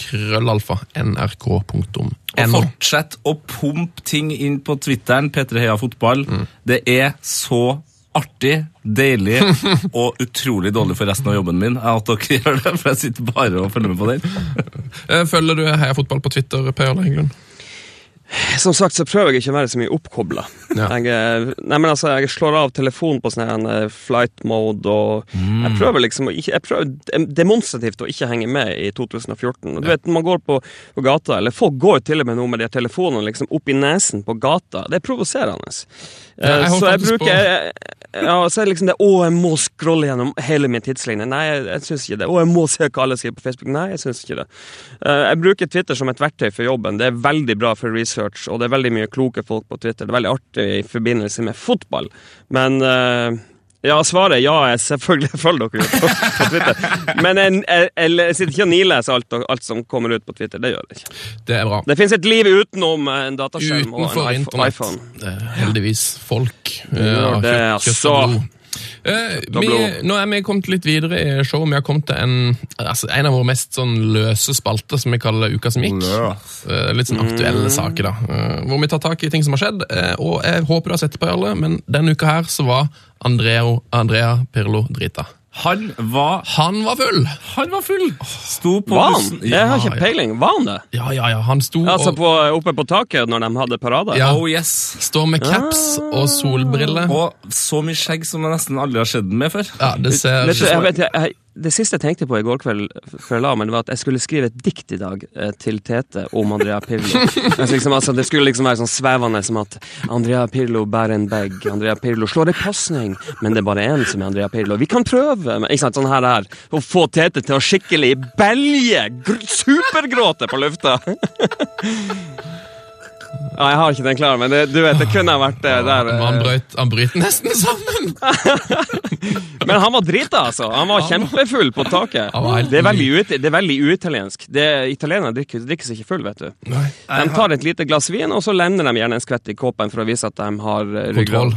Og fortsett å pumpe ting inn på Twitteren. P3 Heia Fotball. Det er så artig, deilig og utrolig dårlig for resten av jobben min at dere gjør det, for jeg sitter bare og følger med på den. Eh, Følger du Heia fotball på Twitter, Per Heggelund? Som sagt så prøver jeg ikke å være så mye oppkobla. Ja. Jeg, nei, men altså, jeg slår av telefonen på sånn eh, flight mode, og jeg prøver liksom å ikke Jeg prøver demonstrativt å ikke henge med i 2014. Og Du vet, Man går på, på gata, eller folk går til og med nå med de telefonene liksom opp i nesen på gata. Det er provoserende. Jeg så jeg bruker jeg- Ja, så er det liksom det Å, jeg må scrolle gjennom hele min tidslinje. Nei, jeg, jeg syns ikke det. Å, jeg må se hva alle skriver på Facebook. Nei, jeg syns ikke det. Eh, jeg bruker Twitter som et verktøy for jobben. Det er veldig bra for research, og det er veldig mye kloke folk på Twitter. Det er veldig artig i forbindelse med fotball. Men eh, ja, svaret er ja, jeg selvfølgelig følger dere på, på Twitter. Men jeg, jeg, jeg sitter ikke og nileser alt, alt som kommer ut på Twitter. Det gjør jeg ikke. Det er bra. Det fins et liv utenom en dataskjerm Utenfor og en iPhone. internett. iPhone. Det heldigvis folk. ja, gjør av det, kjøtt- kjøtt og blod. Eh, vi, nå er vi kommet litt videre i showet. Vi har kommet til en, altså, en av våre mest sånn løse spalter, som vi kaller Uka som gikk. Eh, litt sånn aktuelle Mm. saker, da. Eh, hvor vi tar tak i ting som har skjedd. eh, og jeg håper du har sett på alle, men denne uka her så var Andreo, Andrea Pirlo drita. Han var Han var full! Han var full! Sto på Var han? Jeg har ikke peiling. Var han det? Ja, ja, ja. Han sto Altså og på, oppe på taket når de hadde parade? Ja. Oh yes. står med caps og solbriller. Og så mye skjegg som jeg nesten aldri har sett den med før. Ja, det ser Litt, jeg vet, jeg, jeg, det siste jeg tenkte på i går kveld før jeg la meg, var at jeg skulle skrive et dikt i dag eh, til Tete om Andrea Pirlo. altså, liksom, altså, det skulle liksom være sånn svevende som at Andrea Pirlo bærer en bag, Andrea Pirlo slår en pasning, men det er bare én som er Andrea Pirlo. Vi kan prøve! Men, ikke sant, sånn her her. Å få Tete til å skikkelig belge! Supergråte på lufta! Ja, jeg har ikke den klar, men det, du vet, det kunne ha vært det der. Ja, Han, eh, brøt, han brøt nesten sammen! Men han var drita, altså. Han var kjempefull på taket. Det er veldig, ut, det er veldig uitaliensk. Det, italienere drikker, drikker seg ikke full, vet du. De tar et lite glass vin, og så lender de gjerne en skvett i kåpen for å vise at de har eh, ryggrad.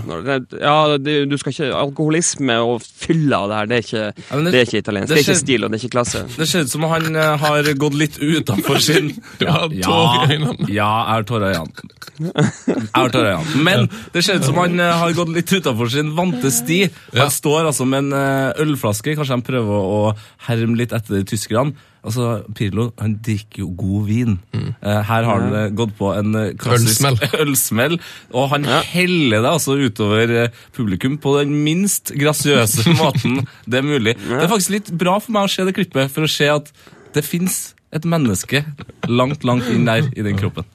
Ja, du skal ikke Alkoholisme og fylla og det her, det er ikke, det- det er ikke italiensk. det Det er ikke stil, og det er ikke klasse. Det ser ut som han eh, har gått litt utenfor sin Ja, øynene. Ja, jeg har tårer i øynene. Jeg har tårer i. Men det ser ut som han eh, har gått litt utenfor sin vante sti. Han Ja. står altså med en eh, ølflaske. Kanskje han prøver å herme litt etter de tyskerne. Altså, Pirlo han drikker jo god vin. Mm. her har han eh, gått på en eh, klassisk Ølsmell. ølsmell. Og han heller det altså utover eh, publikum på den minst grasiøse måten det er mulig. Det er faktisk litt bra for meg å se det klippet, for å se at det fins et menneske langt, langt inn der i den kroppen.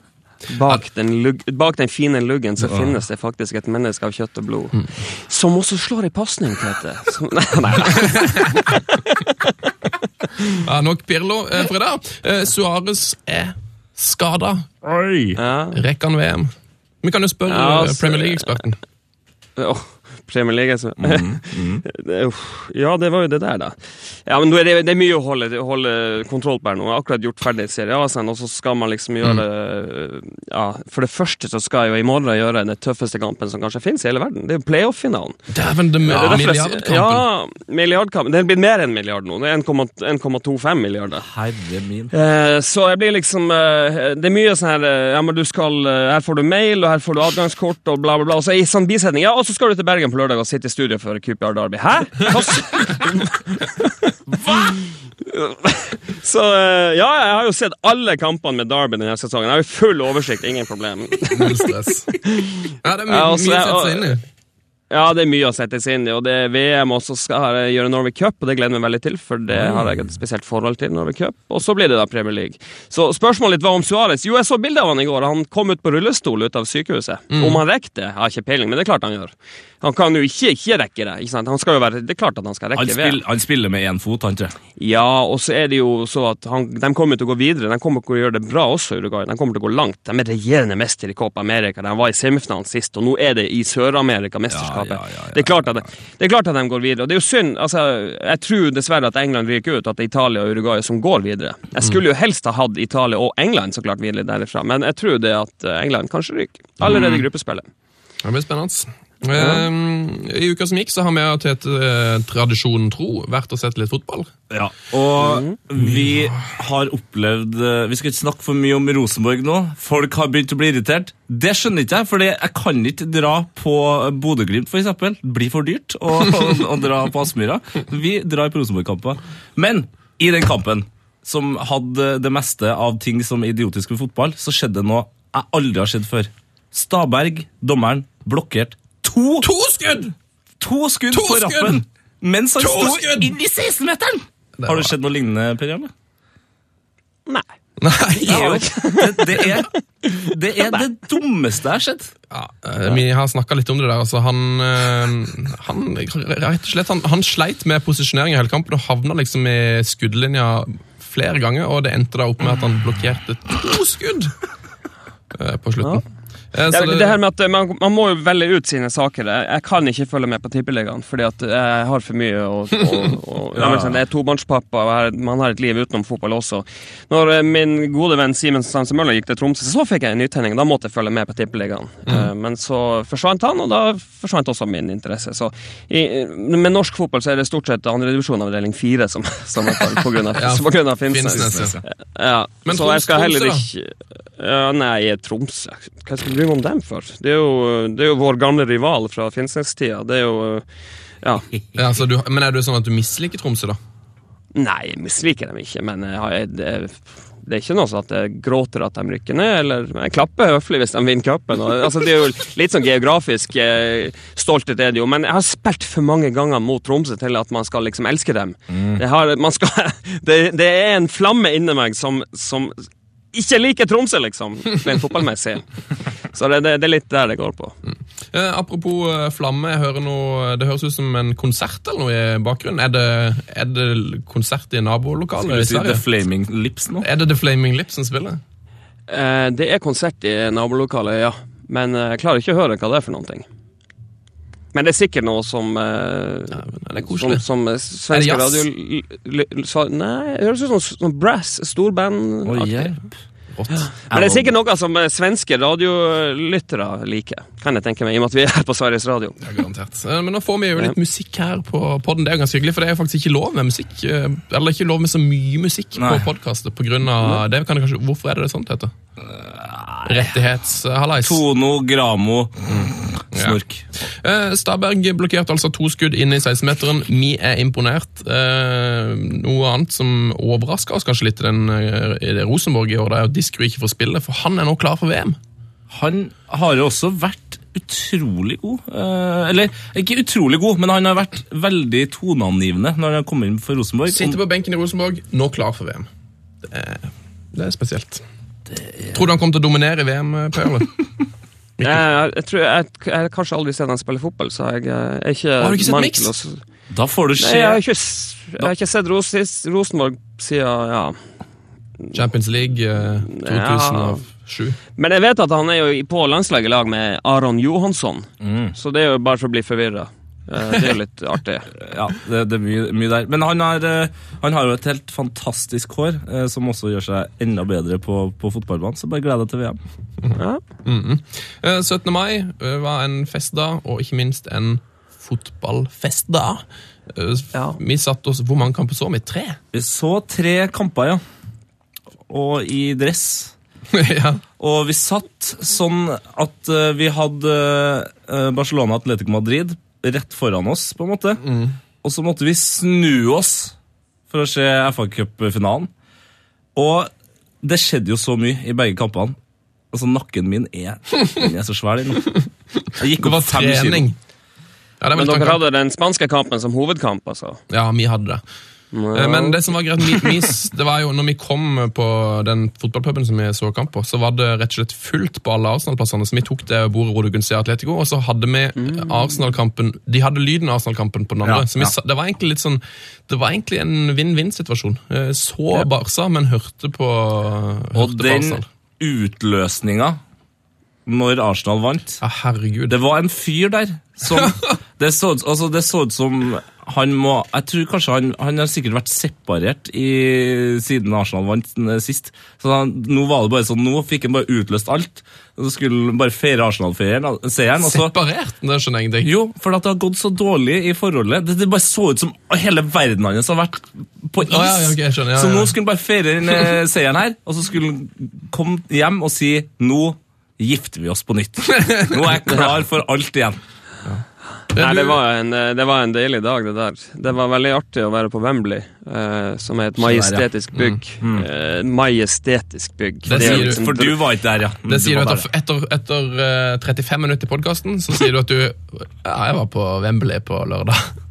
Bak den, lug, bak den fine luggen så finnes det faktisk et menneske av kjøtt og blod. Mm. Som også slår i pasning, Tete. Som- Nei, nei. Ja, nok Pirlo eh, for i dag. Eh, Suárez er skada. Ja. Rekker han VM? Vi kan jo spørre Ja, altså- Premier League-eksperten. Åh, Premier League, altså. Mm, mm. ja, det var jo det der, da. Ja, men det, det er mye å holde, holde kontroll på her nå. Jeg har akkurat gjort ferdig Serie A, og så skal man liksom gjøre Mm. Ja, for det første så skal jeg jo i morgen gjøre den tøffeste kampen som kanskje finnes i hele verden. Det er jo playoff-finalen. Dæven, det Det derfor jeg- milliardkampen. Ja, milliardkampen. Det er blitt mer enn milliard nå. Det er 1,25 milliarder. Herre min. Eh, så jeg blir liksom eh, Det er mye sånn her eh, Ja, men du skal eh, Her får du mail, og her får du adgangskort, og bla, bla, bla. Og så i sånn bisetning Ja, og så skal du til Bergen på lørdag og sitte i studio for QPR Derby. Hæ? Hva Så eh, ja, jeg har jo sett alle kampene med Derby denne sesongen. Jeg har jo full oversikt, ingen problem. Null stress. Ja, det er mye, mye å sette seg inn i. Ja, det er mye å sette seg inn i, og det er VM, og så skal jeg gjøre Norway Cup, og det gleder jeg meg veldig til, for det har jeg et spesielt forhold til, Norway Cup. Og så blir det da Premier League. Så spørsmålet ditt var om Suárez. Jo, jeg så bilde av han i går. Han kom ut på rullestol ut av sykehuset. Om han rekker det, har jeg ikke peiling, men det er klart han gjør. Han kan jo ikke ikke rekke det. ikke sant? Han skal jo være, Det er klart at han skal rekke Han, VM. han spiller med én fot, han, tror jeg. Ja, og så er det jo så at han, de kommer til å gå videre. De kommer til å gjøre det bra også, Uruguay. De kommer til å gå langt. De er regjerende mester i Copa America. De var i semifinalen sist, og nå er det i Sør-Amerika mesterskap. Ja, ja, ja, ja, det, er klart at, det er klart at de går videre. Og det er jo synd. altså, Jeg tror dessverre at England ryker ut, at det er Italia og Uruguay som går videre. Jeg skulle jo helst ha hatt Italia og England så klart videre derifra, men jeg tror det at England kanskje ryker. Allerede i gruppespillet. Det blir spennende. Eh, I uka som gikk, så har vi til et, eh, tradisjonen tro vært og sett litt fotball. Ja, og vi har opplevd eh, Vi skal ikke snakke for mye om Rosenborg nå. Folk har begynt å bli irritert. Det skjønner ikke jeg, for jeg kan ikke dra på Bodø-Glimt, f.eks. Det blir for dyrt å, å, å dra på Aspmyra. Vi drar på Rosenborg-kamper. Men i den kampen, som hadde det meste av ting som er idiotisk ved fotball, så skjedde noe jeg aldri har sett før. Staberg, dommeren, blokkert to, To skudd! to skudd To på skudd! rappen mens han To sto skudd! inn i 16-meteren! Har det skjedd noe lignende, Per Jarle? Nei. Nei, Det, er det, det, er, det er det dummeste jeg har sett. Ja, eh, vi har snakka litt om det der. Altså, han, eh, han, rett og slett, han, han sleit med posisjonering i hele kampen og havna liksom i skuddlinja flere ganger, og det endte da opp med at han blokkerte to skudd eh, på slutten. Eh, Det, det, det, her med at eh, man, man må jo velge ut sine saker. Jeg, jeg kan ikke følge med på Tippeligaen, fordi at jeg har for mye å, å, å ja, sånn, er tobarnspappa, og man har et liv utenom fotball også. Når eh, min gode venn Simen Stanse Møller gikk til Tromsø, så fikk jeg en nytenning. Da måtte jeg følge med på Tippeligaen. Mm. Men så forsvant han, og da forsvant også min interesse. Så i, med norsk fotball så er det stort sett andredivisjon avdeling fire som, som er på, på grunn av, Ja, på grunn av Finnsnes. Finnsnes, ja. Ja, Men så jeg skal heller ikke ja, Nei, Tromsø Hva skal jeg bry meg om dem for? Det er jo, det er jo vår gamle rival fra Finnsnes-tida. Det er jo Ja. Ja, altså, du, men er det sånn at du misliker Tromsø, da? Nei, jeg misliker dem ikke, men jeg, jeg, det, det er ikke noe sånn at jeg gråter at de rykker ned, eller jeg klapper høflig hvis de vinner cupen. Altså, det er jo litt sånn geografisk eh, stolthet er det jo, men jeg har spilt for mange ganger mot Tromsø til at man skal liksom elske dem. Det, har, man skal, det, det er en flamme inni meg som, som ikke liker Tromsø, liksom, rent fotballmessig. Så det, det, det er litt der det går på. Eh, apropos eh, flamme, jeg hører noe, det høres ut som en konsert eller noe i bakgrunnen. Er det, er det konsert i Skal nabolokalet du i si The Flaming Lips nå? Er det The Flaming Lips som spiller? Eh, det er konsert i nabolokalet, ja. Men eh, jeg klarer ikke å høre hva det er for noen ting. Men det er sikkert noe som uh, Ja, det er koselig. som eh, Er det svenske radio... Nei, det høres ut som som brass, storband. Rått. Men det er sikkert noe som eh, svenske radiolyttere liker, kan jeg tenke meg, i og med at vi er her på Sveriges Radio. Ja, garantert. Eh, Men nå får vi jo litt musikk her på podden. Det er jo ganske hyggelig, for det er jo faktisk ikke lov med musikk. eh, Eller ikke lov med så mye musikk Nei. på podkastet av det. Kan kanskje, hvorfor er det det sånt heter? Rettighetshallais. Tono, Gramo, snork. Ja. Staberg blokkerte altså to skudd inne i 16-meteren. Vi er imponert. Eh, noe annet som overraska oss kanskje litt i den, i det Rosenborg i år, det er Diskru ikke får spille, for han er nå klar for VM. Han har jo også vært utrolig god. Eh, eller ikke utrolig god, men han har vært veldig toneangivende når han har kommet inn for Rosenborg. Sitter på benken i Rosenborg, nå klar for VM. Det er, det er spesielt. Tror du han kommer til å dominere i VM, Per? Jeg, jeg tror jeg, jeg har kanskje aldri sett han spille fotball, så jeg eh, er ikke Har du ikke sett Mix? Da får du Nei, se jeg har ikke, jeg har ikke sett Ros Rosenborg siden ja. Champions League eh, 2007. Men jeg vet at han er jo i- på landslaget i lag med Aron Johansson, Mm. så det er jo bare for å bli forvirra. Det er jo litt artig. Ja, det, det er mye, mye der. Men han har, eh, han har jo et helt fantastisk hår, eh, som også gjør seg enda bedre på, på fotballbanen. Så bare gled deg til VM. Ja. Eh, 17. mai eh, var en festdag, og ikke minst en fotballfestdag. Eh, Ja. Vi satt oss, Hvor mange kamper så vi? Tre? Vi så tre kamper, ja. Og i dress. ja. Og vi satt sånn at eh, vi hadde eh, Barcelona Atletico Madrid rett foran oss, på en måte. Og så måtte vi snu oss for å se FA Cup-finalen. Og det skjedde jo så mye i begge kampene. Altså, nakken min er, er så svær, den. Jeg gikk Det var opp fem kilo. trening. Ja, det Men dere hadde den spanske kampen som hovedkamp, altså? Ja, vi hadde det. Eh, Men det som var greit, vi, det var jo når vi kom på den fotballpuben som vi så kamp på, så var det rett og slett fullt på alle Arsenal-plassene. Så vi tok det bordet hvor du kunne se Atletico, og så hadde vi Arsenal-kampen De hadde lyden av Arsenal-kampen på den andre. Ja, så vi, ja. det var egentlig litt sånn Det var egentlig en vinn-vinn-situasjon. Eh, Så Barca, men hørte på, Og hørte på den Arsenal. utløsninga når Arsenal vant Ja, herregud. Det var en fyr der som Det så, ut- altså, så som han må Jeg tror kanskje han, han har sikkert vært separert i, siden Arsenal vant eh, sist. Så han, nå var det bare sånn, nå fikk han bare utløst alt. Så skulle han bare feire Arsenal-seieren. Separert? Det skjønner jeg ingenting. jo, for at det har gått så dårlig i forholdet. Det, det bare så ut som hele verden hans har vært på is. Å, ja, okay, skjønner, ja, Så ja. nå skulle han bare feire den eh, seieren her, og så skulle han komme hjem og si nå gifter vi oss på nytt. Nå er jeg klar for alt igjen. Nei, det var, en, eh, det var en deilig dag, det der. Det var veldig artig å være på Wembley, eh, som er et majestetisk bygg. Eh, majestetisk bygg. Det er sier du, liksom- For du var ikke der, ja. Det sier du var etter, etter, etter eh, 35 minutter i podkasten, så sier du at du Ja, jeg var på Wembley på lørdag.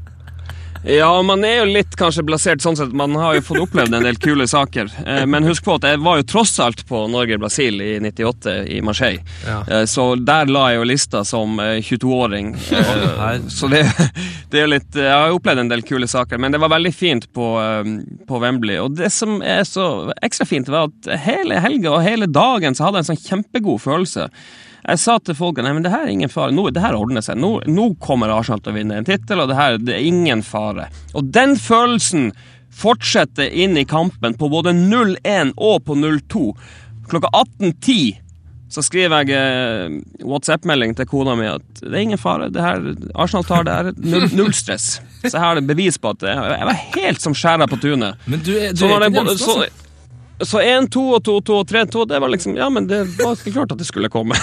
Ja, man er jo litt kanskje blasert sånn sett. Man har jo fått opplevd en del kule saker. Eh, men husk på at jeg var jo tross alt på Norge-Brasil i 98 i Marseille. Ja. Eh, så der la jeg jo lista som eh, 22-åring. Eh, så det, det er jo litt Jeg har opplevd en del kule saker, men det var veldig fint på, på Wembley. Og det som er så ekstra fint, var at hele helga og hele dagen så hadde jeg en sånn kjempegod følelse. Jeg sa til folk at det her er ingen fare. Nå, det her ordner seg. Nå, nå kommer Arsenal til å vinne en tittel, og det her det er ingen fare. Og den følelsen fortsetter inn i kampen på både 0-1 og på 0-2. Klokka 18.10 så skriver jeg eh, WhatsApp-melding til kona mi at det er ingen fare. Det her, Arsenal tar det her. Null, null stress. Så her er det bevis på at jeg, jeg var helt som skjæra på tunet. Men du, er- du er ikke den så. Så 1, 2 og 2, 2 og 3, 2, det var liksom Ja, men det var ikke klart at det skulle komme.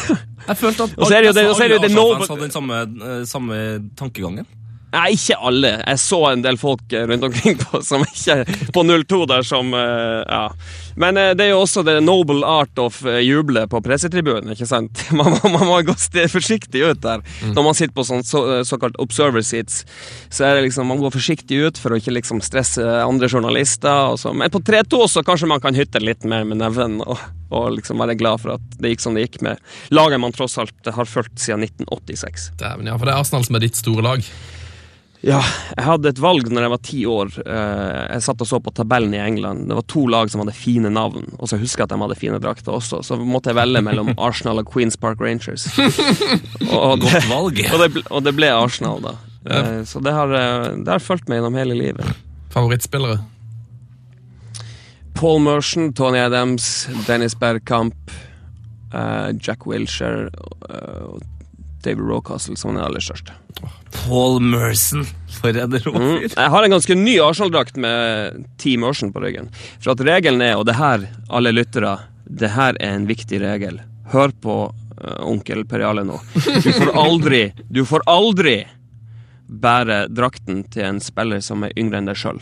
Jeg følte at er det jo det- alle Arsenal-fans hadde den samme, eh, samme tankegangen. Nei, ikke alle. Jeg så en del folk eh, rundt omkring på, som ikke På 02 der som eh, Ja. Men eh, det er jo også the noble art of juble på pressetribunen, ikke sant? Man, må- man må gå forsiktig ut der. Når man sitter på sånn så, såkalt observer seats, så er det liksom Man går forsiktig ut for å ikke liksom stresse andre journalister. Men på 3-2 så kanskje man kan hytte litt mer med neven og, og liksom være glad for at det gikk som det gikk med laget man tross alt har fulgt siden 1986. Dæven, ja, for det er Arsenal som er ditt store lag. Ja, jeg hadde et valg når jeg var ti år. Eh, Jeg satt og så på tabellen i England. Det var to lag som hadde fine navn, og så husker jeg at de hadde fine drakter også. Så måtte jeg velge mellom Arsenal og Queens Park Rangers. Og det, Godt valg. og det, og det ble Arsenal, da. Ja. Så det har, eh, det har fulgt meg gjennom hele livet. Favorittspillere? Paul Merson, Tony Adams, Dennis Bergkamp, eh, Jack Wilshere eh, og David Rocastle som den aller største. Paul Merson. For en Mm. Jeg har en ganske ny Arsenal-drakt med Team Merson på ryggen. For at regelen er, og det her, alle lyttere, det her er en viktig regel. Hør på uh, onkel Periale nå. Du får aldri, du får aldri bære drakten til en spiller som er yngre enn deg sjøl.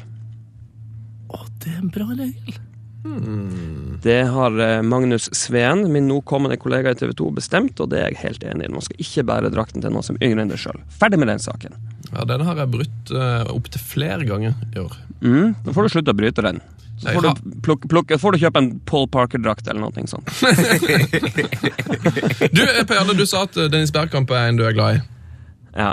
Å, det er en bra regel. Det har eh, Magnus Sveen, min nå kommende kollega i TV 2, bestemt, og det er jeg helt enig i. Man skal ikke bære drakten til noen som er yngre enn deg sjøl. Ferdig med den saken. Ja, Den har jeg brutt uh, opptil flere ganger i år. Mm, da får du slutte å bryte den. Så får du, pluk, pluk, får du kjøpe en Paul Parker-drakt eller noe sånt. Du, eh, Per Jarle, du sa at Dennis Bergkamp er en du er glad i. Ja.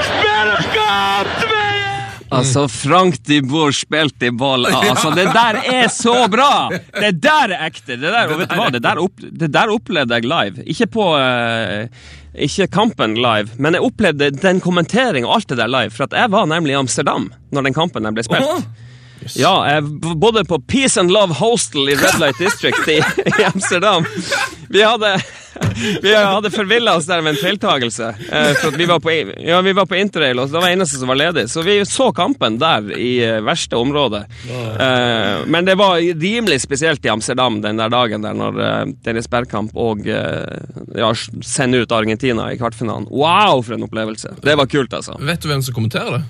2 Altså, Frank de Boer spilte i ball. Altså, det der er så bra! Det der er ekte. Det der, og vet du hva? Det der, opp, det der opplevde jeg live. Ikke på uh, Ikke kampen live, men jeg opplevde den kommenteringen og alt det der live. For at jeg var nemlig i Amsterdam når den kampen ble spilt. Yes. Ja, jeg bodde på Peace and Love Hostel i Red Light District i, i Amsterdam. Vi hadde, vi hadde forvilla oss der med en feiltagelse. Eh, for vi var på, ja, vi var på interrail, og det var eneste som var ledig. Så vi så kampen der i eh, verste område. Eh, men det var rimelig spesielt i Amsterdam den der dagen der når eh, Dennis Bergkamp og eh, ja, sender ut Argentina i kvartfinalen. Wow, for en opplevelse! Det var kult, altså. Vet du hvem som kommenterer det?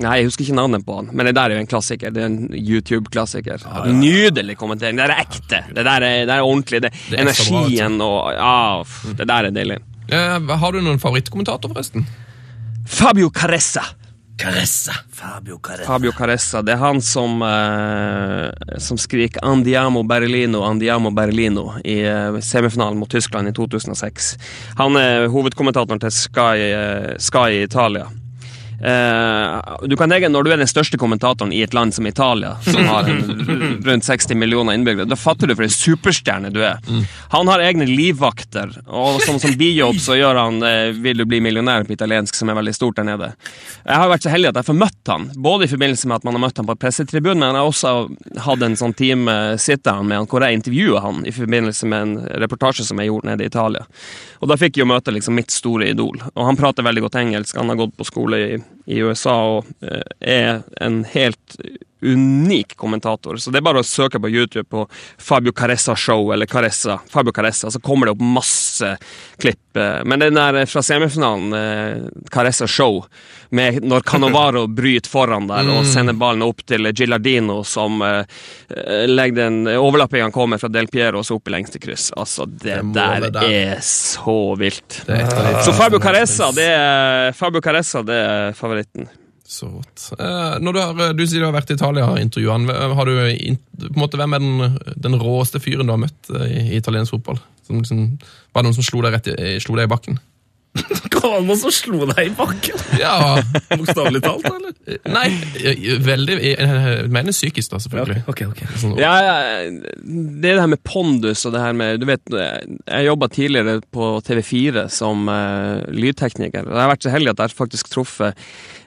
Nei, jeg husker ikke navnet på han, men det der er jo en klassiker. Det er en YouTube-klassiker. Nydelig kommentering. Det der er ekte. Det der er, det er ordentlig. Det, Det er energien og Ja, pff, det der er deilig. Eh, har du noen favorittkommentator, forresten? Fabio Caressa. Caressa. Fabio Caressa. Fabio Caressa, det er han som, eh, som skriker 'Andiamo Berlino, Andiamo Berlino' i eh, semifinalen mot Tyskland i 2006. Han er hovedkommentatoren til Sky, eh, Sky i Italia. Eh, du kan tenke, Når du er den største kommentatoren i et land som Italia, som har en, rundt 60 millioner innbyggere, da fatter du for en superstjerne du er. Han har egne livvakter, og som, som bijobb så gjør han eh, 'Vil du bli millionær' på italiensk, som er veldig stort der nede. Jeg har vært så heldig at jeg får møtt han, både i forbindelse med at man har møtt han på pressetribunen, men jeg har også hatt en sånn time sitter han med han, hvor jeg intervjuet han i forbindelse med en reportasje som jeg gjorde nede i Italia. Og da fikk jeg jo møte liksom mitt store idol. Og han prater veldig godt engelsk, han har gått på skole i, i USA og eh, er en helt unik kommentator. Så det er bare å søke på YouTube på Fabio Caressa Show eller Caressa, Fabio Caressa, så kommer det opp masse klipp. eh. Men den der fra semifinalen, eh, Caressa Show, med når Canovaro bryter foran der og sender ballen opp til Gilardino, som eh, eh, legger den overlappingen kommer fra Del Piero og så opp i lengste kryss. Altså, det, der, er så vilt. Så Fabio Caressa, det er, Fabio Caressa, det er favoritten. Så rått. Eh, når du, har, du sier du har vært i Italia og intervjua han. eh, Har du, på en måte, hvem er den, den råeste fyren du har møtt eh, i, i italiensk fotball? Som som, var det noen som slo deg, rett i, slo deg i bakken? Hva var det som slo deg i bakken? Ja, Bokstavelig talt, eller? Nei, eh, veldig Jeg mener psykisk, da, selvfølgelig. Ja, okay, okay. Sånn, Ja, det er det her med pondus og det her med Du vet, jeg jobba tidligere på TV4 som uh, lydtekniker. og Jeg har vært så heldig at jeg faktisk truffet eh,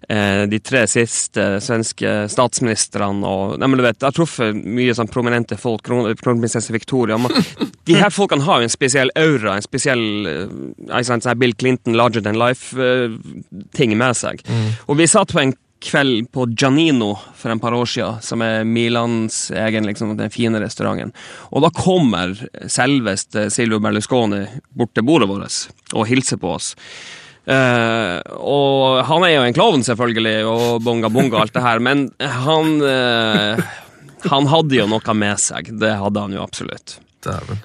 de tre siste svenske statsministrene og Nei, men du vet, Jeg har truffet mye sånn prominente folk. Kronprinsesse Victoria. Man, de her folkene har jo en spesiell aura, en spesiell eh, sant, sånn Bill Clinton larger than life-ting med seg. Og vi satt på en kveld på Giannino for en par år siden, som er Milans egen, liksom, den fine restauranten. Og da kommer selveste Silvio Berlusconi bort til bordet vårt og hilser på oss. Eh, og han er jo en klovn, selvfølgelig, og bonga bonga og alt det her, men han uh, Han hadde jo noe med seg. Det hadde han jo absolutt.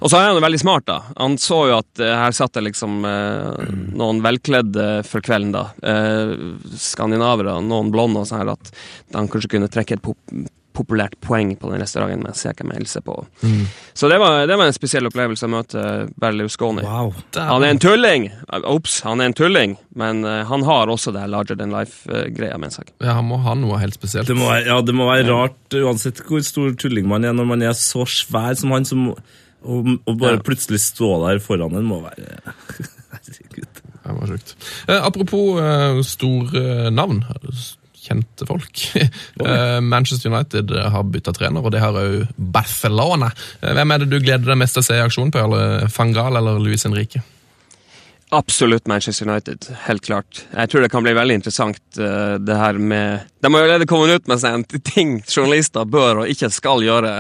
Og så er han jo veldig smart, da. Han så jo at uh, her satt det liksom uh, noen velkledde for kvelden, da. Uh, skandinavere, noen blonde og sånn her, at han kanskje kunne trekke et pop populært poeng på den restauranten mens jeg kan hilse på. Så det var, det var en spesiell opplevelse å møte Berlusconi. Wow. Han er en tulling! Ops, han er en tulling, men eh, han har også det larger than life-greia med seg. Ja, han må ha noe helt spesielt. Det må, være, ja, det må være rart, uansett hvor stor tulling man er, når man er så svær som han, som, og, og bare Ja. plutselig stå der foran en, må være Herregud. Det var sjukt. Eh, apropos eh, store navn. Kjente folk. Eh, Manchester United eh, har bytta trener, og det har òg Barcelona. Eh, hvem er det du gleder deg mest til å se i aksjon på? Eller Fangal eller Luis Henrique? Absolutt Manchester United, helt klart. Jeg tror det kan bli veldig interessant, uh, det her med De har jo allerede kommet ut med en ting journalister bør og ikke skal gjøre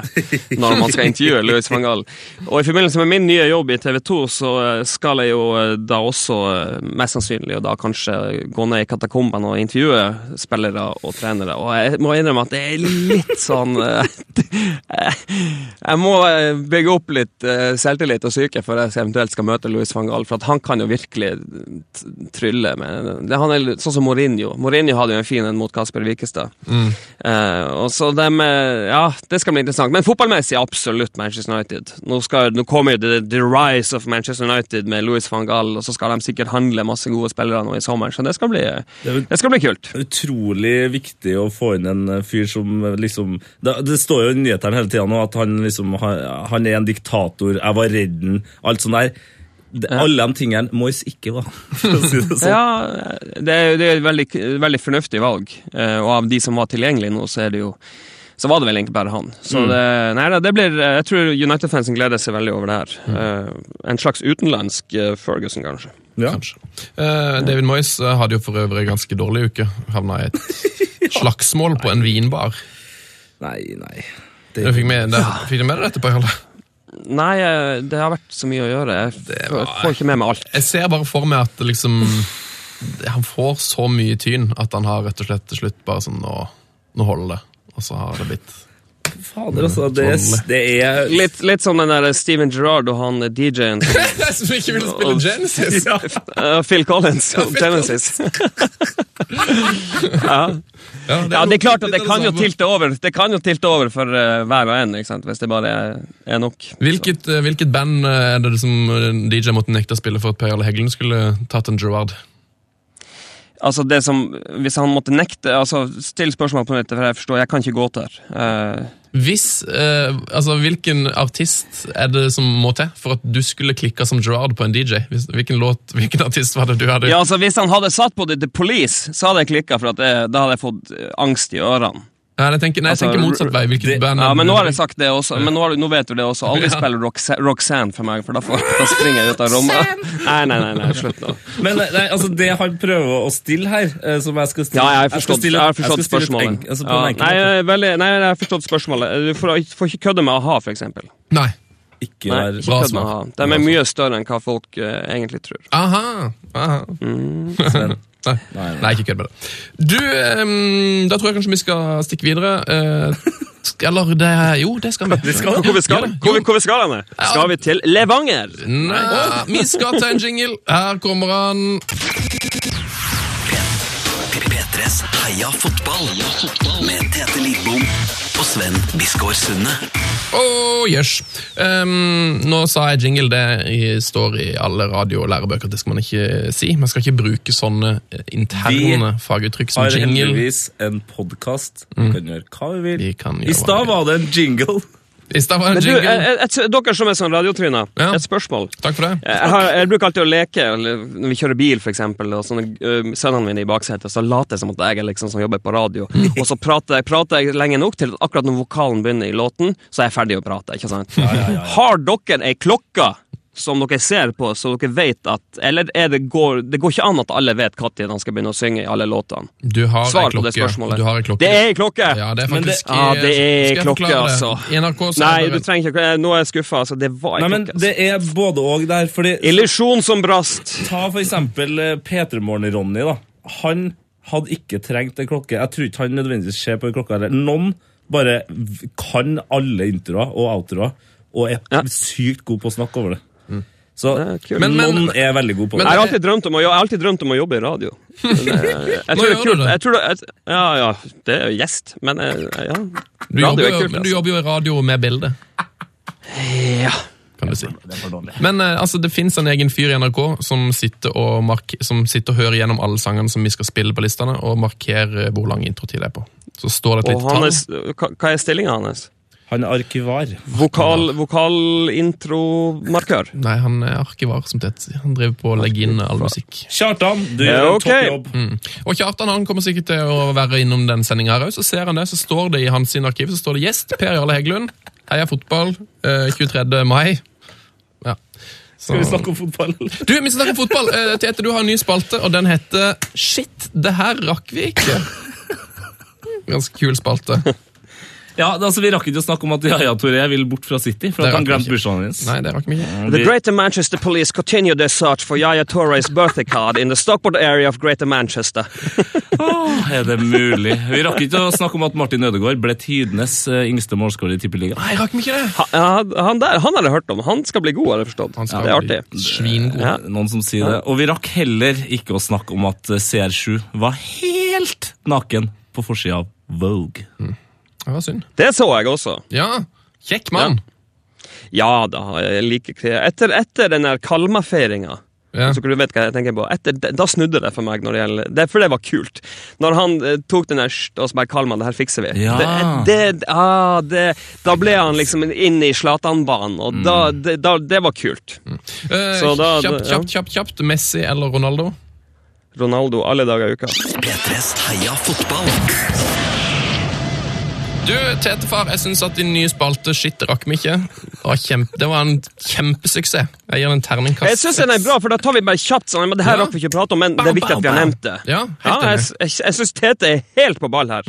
når man skal intervjue Louis van Gaal. Og i forbindelse med min nye jobb i TV 2, så eh, skal jeg jo eh, da også mest sannsynlig og da kanskje gå ned i katakombene og intervjue spillere og trenere. Og jeg må innrømme at det er litt sånn uh, Jeg må bygge opp litt uh, selvtillit og psyke før jeg eventuelt skal møte Louis van Gaal, for at han kan jo virkelig trylle med det, Han er sånn som Mourinho. Mourinho hadde jo en fin en mot Kasper Wikestad. Eh, og så dem, eh, Ja, det skal bli interessant. Men fotballmessig absolutt Manchester United. Nå, skal, nå kommer jo the, the rise of Manchester United med Louis van Gaal, og så skal de sikkert handle masse gode spillere nå i sommer, så det skal bli, Det det skal bli kult. utrolig viktig å få inn en fyr som liksom Det, det står jo i nyhetene hele tida nå at han liksom han, han er en diktator, jeg var redd den, alt sånt der. Det, Alle de tingene Moyes ikke var, for å si det sånn. Ja, det er, det er et veldig, veldig fornuftig valg. Eh, og av de som var tilgjengelige nå, så er det jo så var det vel egentlig bare han. Så det, nei, det blir, Jeg tror United-fansen gleder seg veldig over det her. Eh, en slags utenlandsk uh, Ferguson, kanskje. Ja. Kanskje. Uh, David Moyes hadde jo for øvrig ganske dårlig uke. Havna i et slagsmål på en vinbar. Nei, nei. Du fikk, med, det, fikk du med deg dette, på Jarle? Nei, det har vært så mye å gjøre. Jeg var- får ikke med meg alt. Jeg ser bare for meg at liksom Han får så mye tyn at han har rett og slett til slutt bare sånn Nå, nå holder det. Og så har det blitt Fader, altså. Det, er- det er Litt, litt som den der Steven Gerrard og han DJ-en som- Som ikke ville spille Genesis! ja. Phil Collins og Genesis. ja. Ja, det er klart at det kan jo tilte over Det kan jo tilte over for uh, hver og en, hvis det bare er, er nok. Hvilket, eh, hvilket band eh, er det som DJ måtte nekte å spille for at Per Jarle Heggelund skulle tatt en Gerard? Altså det som, Hvis han måtte nekte altså Still spørsmål på nytt, for jeg forstår, jeg kan ikke gå der. Uh. Hvis, uh, altså Hvilken artist er det som må til for at du skulle klikka som Gerard på en DJ? Hvilken låt, hvilken artist var det du hadde? ja, altså Hvis han hadde satt på det The Police, så hadde jeg klikka, for det, da hadde jeg fått eh, angst i ørene. Nei, jeg tenker, nei, jeg Altså, tenker motsatt vei. Hvilket band Ja, men nå har jeg sagt det også. Men nå, har, du- nå vet du det også. Aldri Ja. spill Roxa- Roxanne for meg, for da, får, da springer jeg ut av rommet. Nei, nei, nei, nei, slutt nå. Men nei, altså, det han prøver å stille her, eh, som jeg skal stille Ja, jeg har forstått, jeg har forstått spørsmålet. enk- altså, Ja, nei, jeg veldig, nei, jeg har forstått spørsmålet. Du får, får ikke kødde med a-ha, for eksempel. Nei. Ikke Nei, er ikke bra a-ha. De er mye større enn hva folk eh, egentlig tror. Aha. aha. Sven. Nei. Nei, nei. Nei, ikke kødd med det. Du, um, da tror jeg kanskje vi skal stikke videre. Uh, eller det Jo, det skal vi. Vi skal. Hvor vi skal, Ja, hvor vi, hvor vi skal henne? Skal vi til Levanger? Nei, vi skal ta en jingle. Her kommer han. P3s Heia fotball med Tete Lidbom og Sven Biskår Sunde. Oh, yes. Um, nå sa jeg jingle, det står i alle radio- og lærebøker, det skal man ikke si. Man skal ikke bruke sånne interne interne faguttrykk som jingle. Vi Har heldigvis en podkast. Vi kan gjøre hva vi vil. Vi I stad var det en jingle. I det var en du, et, et, dere som er sånn radiotryner, Ja. et spørsmål. Takk for det. Jeg, har, jeg bruker alltid å leke eller når vi kjører bil, eksempel, og sånne, øh, sønnene mine i baksetet, så later jeg som at jeg er liksom som jobber på radio. Og så prater jeg, prater jeg lenge nok til at akkurat når vokalen begynner i låten, så er jeg ferdig å prate. ikke sant? Har dere ei klokke som dere ser på, så dere vet at Eller er det, går, det går ikke an at alle vet når han skal begynne å synge i alle låtene? Du har Svar på det klokke. spørsmålet. Du har ei klokke. Det er ei klokke! Ja, det er Men det- faktisk Ja, det er Skal jeg klokke, forklare altså. NRK Nei, du trenger ikke Nå er jeg skuffa. Altså, det var ei Nei, men klokke. altså. det er både og der. fordi Illusjon som brast. Ta for eksempel Peter P3 Morgen-Ronny. da. Han hadde ikke trengt en klokke. Jeg tror ikke han nødvendigvis ser på en klokke. Eller. Noen bare kan alle introer og outroer, og er Ja. sykt god på å snakke over det. Så Det er. Men- men- noen er veldig god på det. Jeg har alltid drømt om å, jeg har alltid drømt om å jobbe i radio. Men, jeg, jeg, Nå tror det gjør er du kult. det. Jeg tror det, jeg, ja, ja, det er jo gjest, men eh, ja. Du Radio jobber, er jo, kult, men du altså. jobber jo i radio med bilde, Ja. kan du si. Men eh, altså, det fins en egen fyr i NRK som sitter, og mark som sitter og hører gjennom alle sangene som vi skal spille på listene, og markerer hvor lang introtid det er på. Så står det et lite tall. hva er stillinga hans? Han er arkivar. Vokal, Vokalintromarkør. Nei, han er arkivar, som det heter. Han driver på å legge inn all musikk. Kjartan, du Ja, gjør en topp toppjobb. Mm. Og Kjartan han kommer sikkert til å være innom den sendinga her òg. Så ser han det, så står det i hans sin arkiv så står det 'Gjest Per Jarle Heggelund'. Heia fotball. eh, 23. mai. Ja. Så- Skal vi snakke om fotball? Du, vi snakker om fotball. Eh, Tete, du har en ny spalte, og den heter Shit, det her rakk vi ikke. Ganske kul spalte. Ja, altså Vi rakk ikke å snakke om at Yaya Touré vil bort fra City, for at han glemte bursdagen hans. Nei, det rakk vi ikke. The Greater Manchester Police continue their search for Yaya Torres' birthday card in the Stockport area of Greater Manchester. Åh, er det mulig? Vi rakk ikke å snakke om at Martin Ødegaard ble tidenes eh, yngste målskårer i Tippeligaen. Nei, rakk vi ikke det? Han, han der han har jeg hørt om. Han skal bli god, har jeg forstått. Han skal det er artig. Svingod. Ja. Noen som sier det. Og vi rakk heller ikke å snakke om at eh, CR7 var helt naken på forsida av Vogue. Det var synd. Det så jeg også. Ja, kjekk mann. Ja da, jeg liker det. Etter, etter den der Kalma-feiringa Ja. Så du vet hva jeg tenker på. Etter, da snudde det for meg. når det gjelder det, For det var kult. Når han eh, tok den der og så bare Kalman, det her fikser vi. Ja. Det, det, ah, det, da ble han liksom inn i Zlatan-banen, og da, det, da, det var kult. Eh, Så da- kjapt, kjapt, kjapt, kjapt. Messi eller Ronaldo? Ronaldo alle dager i uka. P3s Heia fotball. Du, Tetefar, jeg syns at din nye spalte Shit, rakk meg ikke. Det var, kjempe, det var en kjempesuksess. Jeg gir den terningkast Jeg syns den er bra, for da tar vi bare kjapt sånn. Men det her Ja. rakk vi ikke prate om, men det er viktig at vi har nevnt det. Ja, helt jeg, jeg, jeg syns Tete er helt på ball her.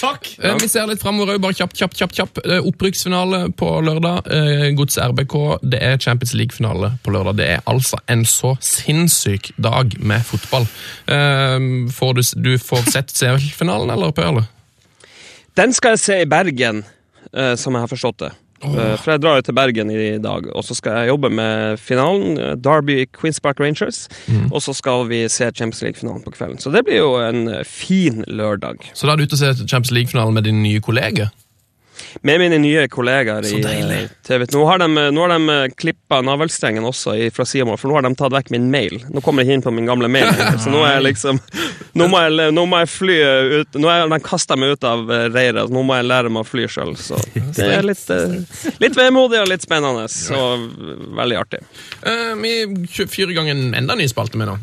Takk! Eh, Vi ser litt framover òg, bare kjapt, kjapt, kjapt. kjapt. Eh, Opprykksfinale på lørdag. Eh, Gods RBK. Det er Champions League-finale på lørdag. Det er altså en så sinnssyk dag med fotball. Eh, Får du, du får sett CL-finalen, eller, Per Jarle? Den skal jeg se i Bergen, eh, som jeg har forstått det. Eh, for jeg drar jo til Bergen i dag, og så skal jeg jobbe med finalen. eh, Derby Queens Park Rangers. Og så skal vi se Champions League-finalen på kvelden. Så det blir jo en eh, fin lørdag. Så da er du ute og ser Champions League-finalen med din nye kollega? Med mine nye kollegaer Så i eh, TV. Nå har de, nå har de eh, klippa navlestrengen også fra sida for nå har de tatt vekk min mail. Nå kommer jeg ikke inn på min gamle mail, så nå er jeg liksom Nå må jeg, nå må jeg fly ut Nå har de kasta meg ut av eh, reiret, nå må jeg lære meg å fly sjøl. Så det er litt, eh, litt vemodig og litt spennende, og veldig artig. Uh, vi fyrer i gang en enda ny spalte med nå.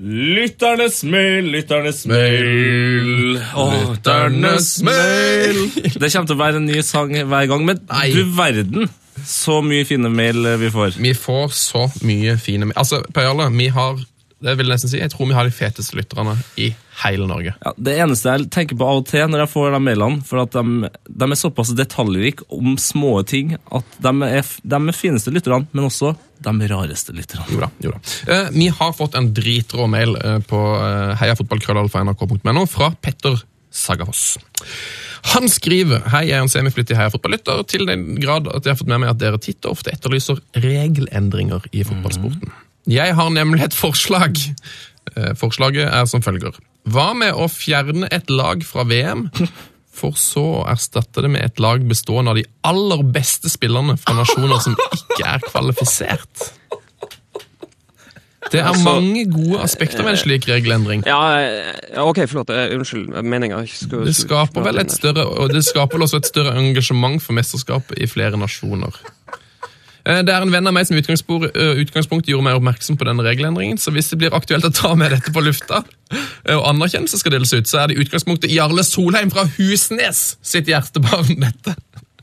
Lytternes mail, lytternes mail. Lytternes mail. Det kommer til å være en ny sang hver gang, men Nei. du verden så mye fine mail vi får. Vi får så mye fine mail. Altså, Per Jarle, vi har det vil jeg nesten si, jeg tror vi har de feteste lytterne i hele Norge. Ja, det eneste jeg tenker på av og til når jeg får de mailene, for at de, de er såpass detaljrike om små ting, at de er de fineste lytterne, men også de rareste lytterne. Jo da, jo da. Eh, vi har fått en dritrå mail eh, på eh, heiafotballkrøllalfa.nrk.no fra Petter Sagafoss. Han skriver Hei, jeg er en semiflittig heiafotballytter, til den grad at jeg har fått med meg at dere titt og ofte etterlyser regelendringer i fotballsporten. Jeg har nemlig et forslag. Eh, Forslaget er som følger. Hva med å fjerne et lag fra VM, for så å erstatte det med et lag bestående av de aller beste spillerne fra nasjoner som ikke er kvalifisert? Det er Altså- mange gode aspekter ved en slik regelendring. Ja, ok, forlåt. eh, Unnskyld meninga. Det skaper vel et større, og det skaper vel også et større engasjement for mesterskapet i flere nasjoner. Eh, Det er en venn av meg som i utgangspunkt, eh, utgangspunkt gjorde meg oppmerksom på denne regelendringen, så hvis det blir aktuelt å ta med dette på lufta, eh, og anerkjennelse skal deles ut, så er det i utgangspunktet Jarle Solheim fra Husnes sitt hjertebarn, dette.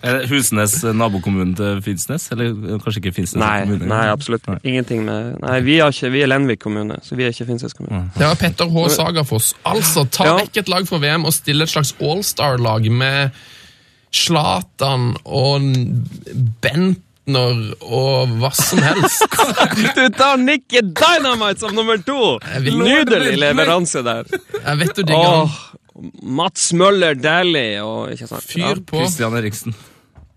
Er det Husnes nabokommunen til Finnsnes? Eller kanskje ikke Finnsnes Nei, kommune? nei, absolutt ingenting med Nei, vi, er, ikke, vi er Lenvik kommune, så vi er ikke Finnsnes kommune. Det var Petter H. Sagafoss. Altså, ta Ja. vekk et lag fra VM og stille et slags all-star-lag med Slatan og Bentner og hva som helst. Du tar Nikki Dynamite som nummer to! Nydelig leveranse der. Jeg vet du digger han. Mats Møller Dæhlie og ikke sant? Fyr på Christian Eriksen.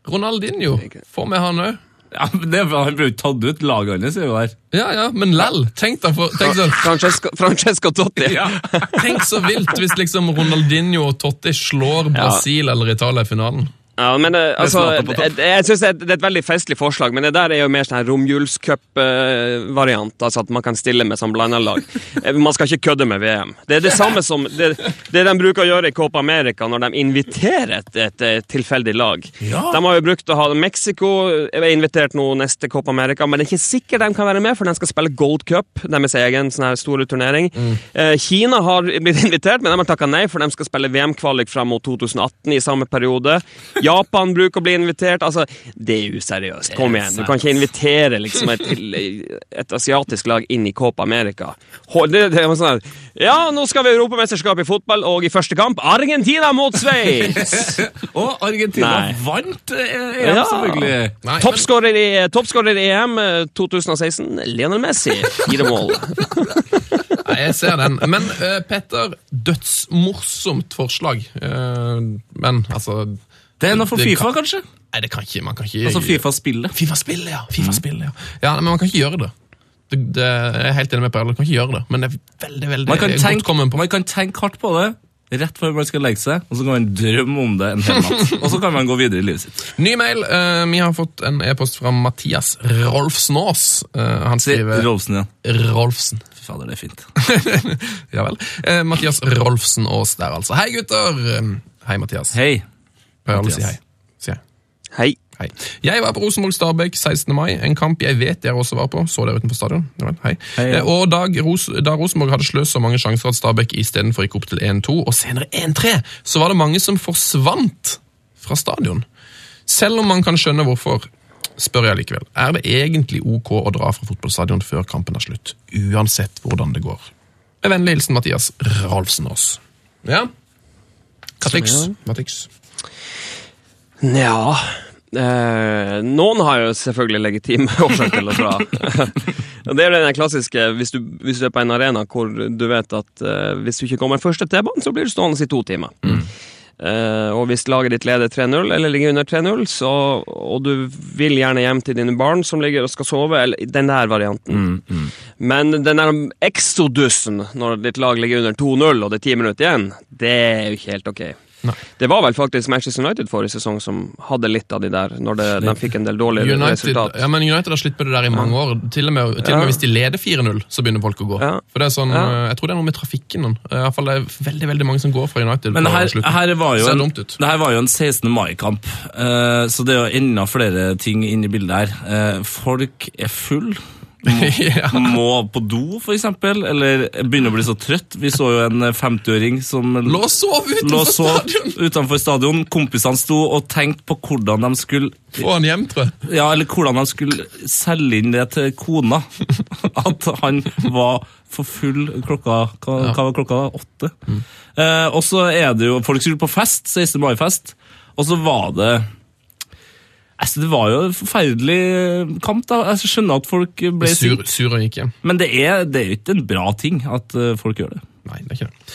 Ronaldinho. Få med han òg. Ja, men det, Han ble jo tatt ut. Laget hans er jo der. Ja, ja, men lell. Tenk, da, for, tenk, så, Francesco, Francesco Totti. tenk så vilt hvis liksom Ronaldinho og Totti slår Brasil eller Italia i finalen. Ja, men eh, altså, på topp. jeg, jeg synes det, er, det er et veldig festlig forslag, men det der er jo mer sånn romjulscup-variant. altså at man kan stille med sånn blanda lag. Eh, man skal ikke kødde med VM. Det er det samme som det, det de bruker å gjøre i Copa America når de inviterer et, et, et tilfeldig lag. De har jo brukt å ha Mexico er invitert nå neste Copa America, men det er ikke sikkert de kan være med, for de skal spille Gold Cup, deres egen sånn her store turnering. Eh, Kina har blitt invitert, men de har takka nei, for de skal spille VM-kvalik fram mot 2018 i samme periode. Japan bruker å bli invitert. Altså, det er useriøst. Kom igjen. Du kan ikke invitere liksom, et, et asiatisk lag inn i Copa America. Det, det var sånn her, Ja, nå skal vi ha europamesterskap i fotball, og i første kamp Argentina mot Sveits! Og Argentina Nei. vant eh, EM, Ja. selvfølgelig. Toppskårer i, toppskårer i EM eh, 2016, Lionel Messi. Fire mål. nei, jeg ser den. Men uh, Petter, dødsmorsomt forslag. Uh, men altså Det er noe for Fifa, kan- kanskje? Nei, det kan ikke Man kan ikke Altså Fifa-spillet. Fifa-spillet, ja. FIFA-spillet, ja. ja. Men man kan ikke gjøre det. det, det jeg er helt enig med Per, man kan ikke gjøre det. Men det er veldig veldig Man kan, godt tenke, kommet på. man kan tenke hardt på det rett før man skal legge seg, og så kan man drømme om det en hel natt. Og så kan man gå videre i livet sitt. Ny mail. Uh, vi har fått en e-post fra Mathias Rolfsnås. Uh, han skriver Rolfsen ja. Rolfsen. Fy fader, det er fint. ja vel. Uh, Mathias Rolfsen Aas der, altså. Hei, gutter! Hei, Mathias. Hei. Per, alle Mathias. si hei. Si hei. Hei. Hei. Jeg var på Rosenborg-Stabæk 16. mai, en kamp jeg vet dere også var på. Så dere utenfor stadion? Ja vel, hei. Hei, ja. Eh, Og Dag, da Rosenborg hadde sløst så mange sjanser at Stabæk istedenfor gikk opp til 1-2, og senere 1-3, så var det mange som forsvant fra stadion. Selv om man kan skjønne hvorfor, spør jeg likevel. Er det egentlig ok å dra fra fotballstadion før kampen er slutt? Uansett hvordan det går. Med vennlig hilsen Mathias Ralfsen Aas. Ja? Katix. tyks? Nja eh, Noen har jo selvfølgelig legitime årsaker til å dra. Det er den klassiske hvis du, hvis du er på en arena hvor du vet at eh, hvis du ikke kommer først til T-banen, så blir du stående i to timer. Eh, og hvis laget ditt leder 3-0 eller ligger under 3-0, så, og du vil gjerne hjem til dine barn som ligger og skal sove, eller den der varianten. Men den der exodusen når ditt lag ligger under 2-0 og det er ti minutter igjen, det er jo ikke helt ok. Nei. Det var vel faktisk Manchester United forrige sesong som hadde litt av de der, når det, de fikk en del dårlige United, resultat. ja, men United har slitt med det der i mange år. Til og med, til og med Ja. hvis de leder 4-0, så begynner folk å gå. Ja. For det er sånn, Ja. eh, Jeg tror det er noe med trafikken. I hvert fall det er veldig veldig mange som går fra United. Men det her, her var jo en, det her var jo en 16. mai-kamp, uh, så det er jo enda flere ting inne i bildet her. Uh, folk er full. Ja. Må på do, eksempel, eller begynner å bli så trøtt. Vi så jo en 50-åring som Lå og sov utenfor stadion! utenfor stadion. Kompisene sto og tenkte på hvordan de skulle Få han hjem, tror jeg. Ja, eller hvordan de skulle selge inn det til kona. At han var for full klokka Hva, Ja. hva var klokka? Åtte. Eh, og så er det jo Folk skulle på fest, 16. mai-fest, og så var det Altså, Det var jo en forferdelig kamp. da. Jeg skjønner at folk ble Sur, sinte, sur og gikk hjem. men det er, det er ikke en bra ting at eh, folk gjør det. Nei, det er ikke det.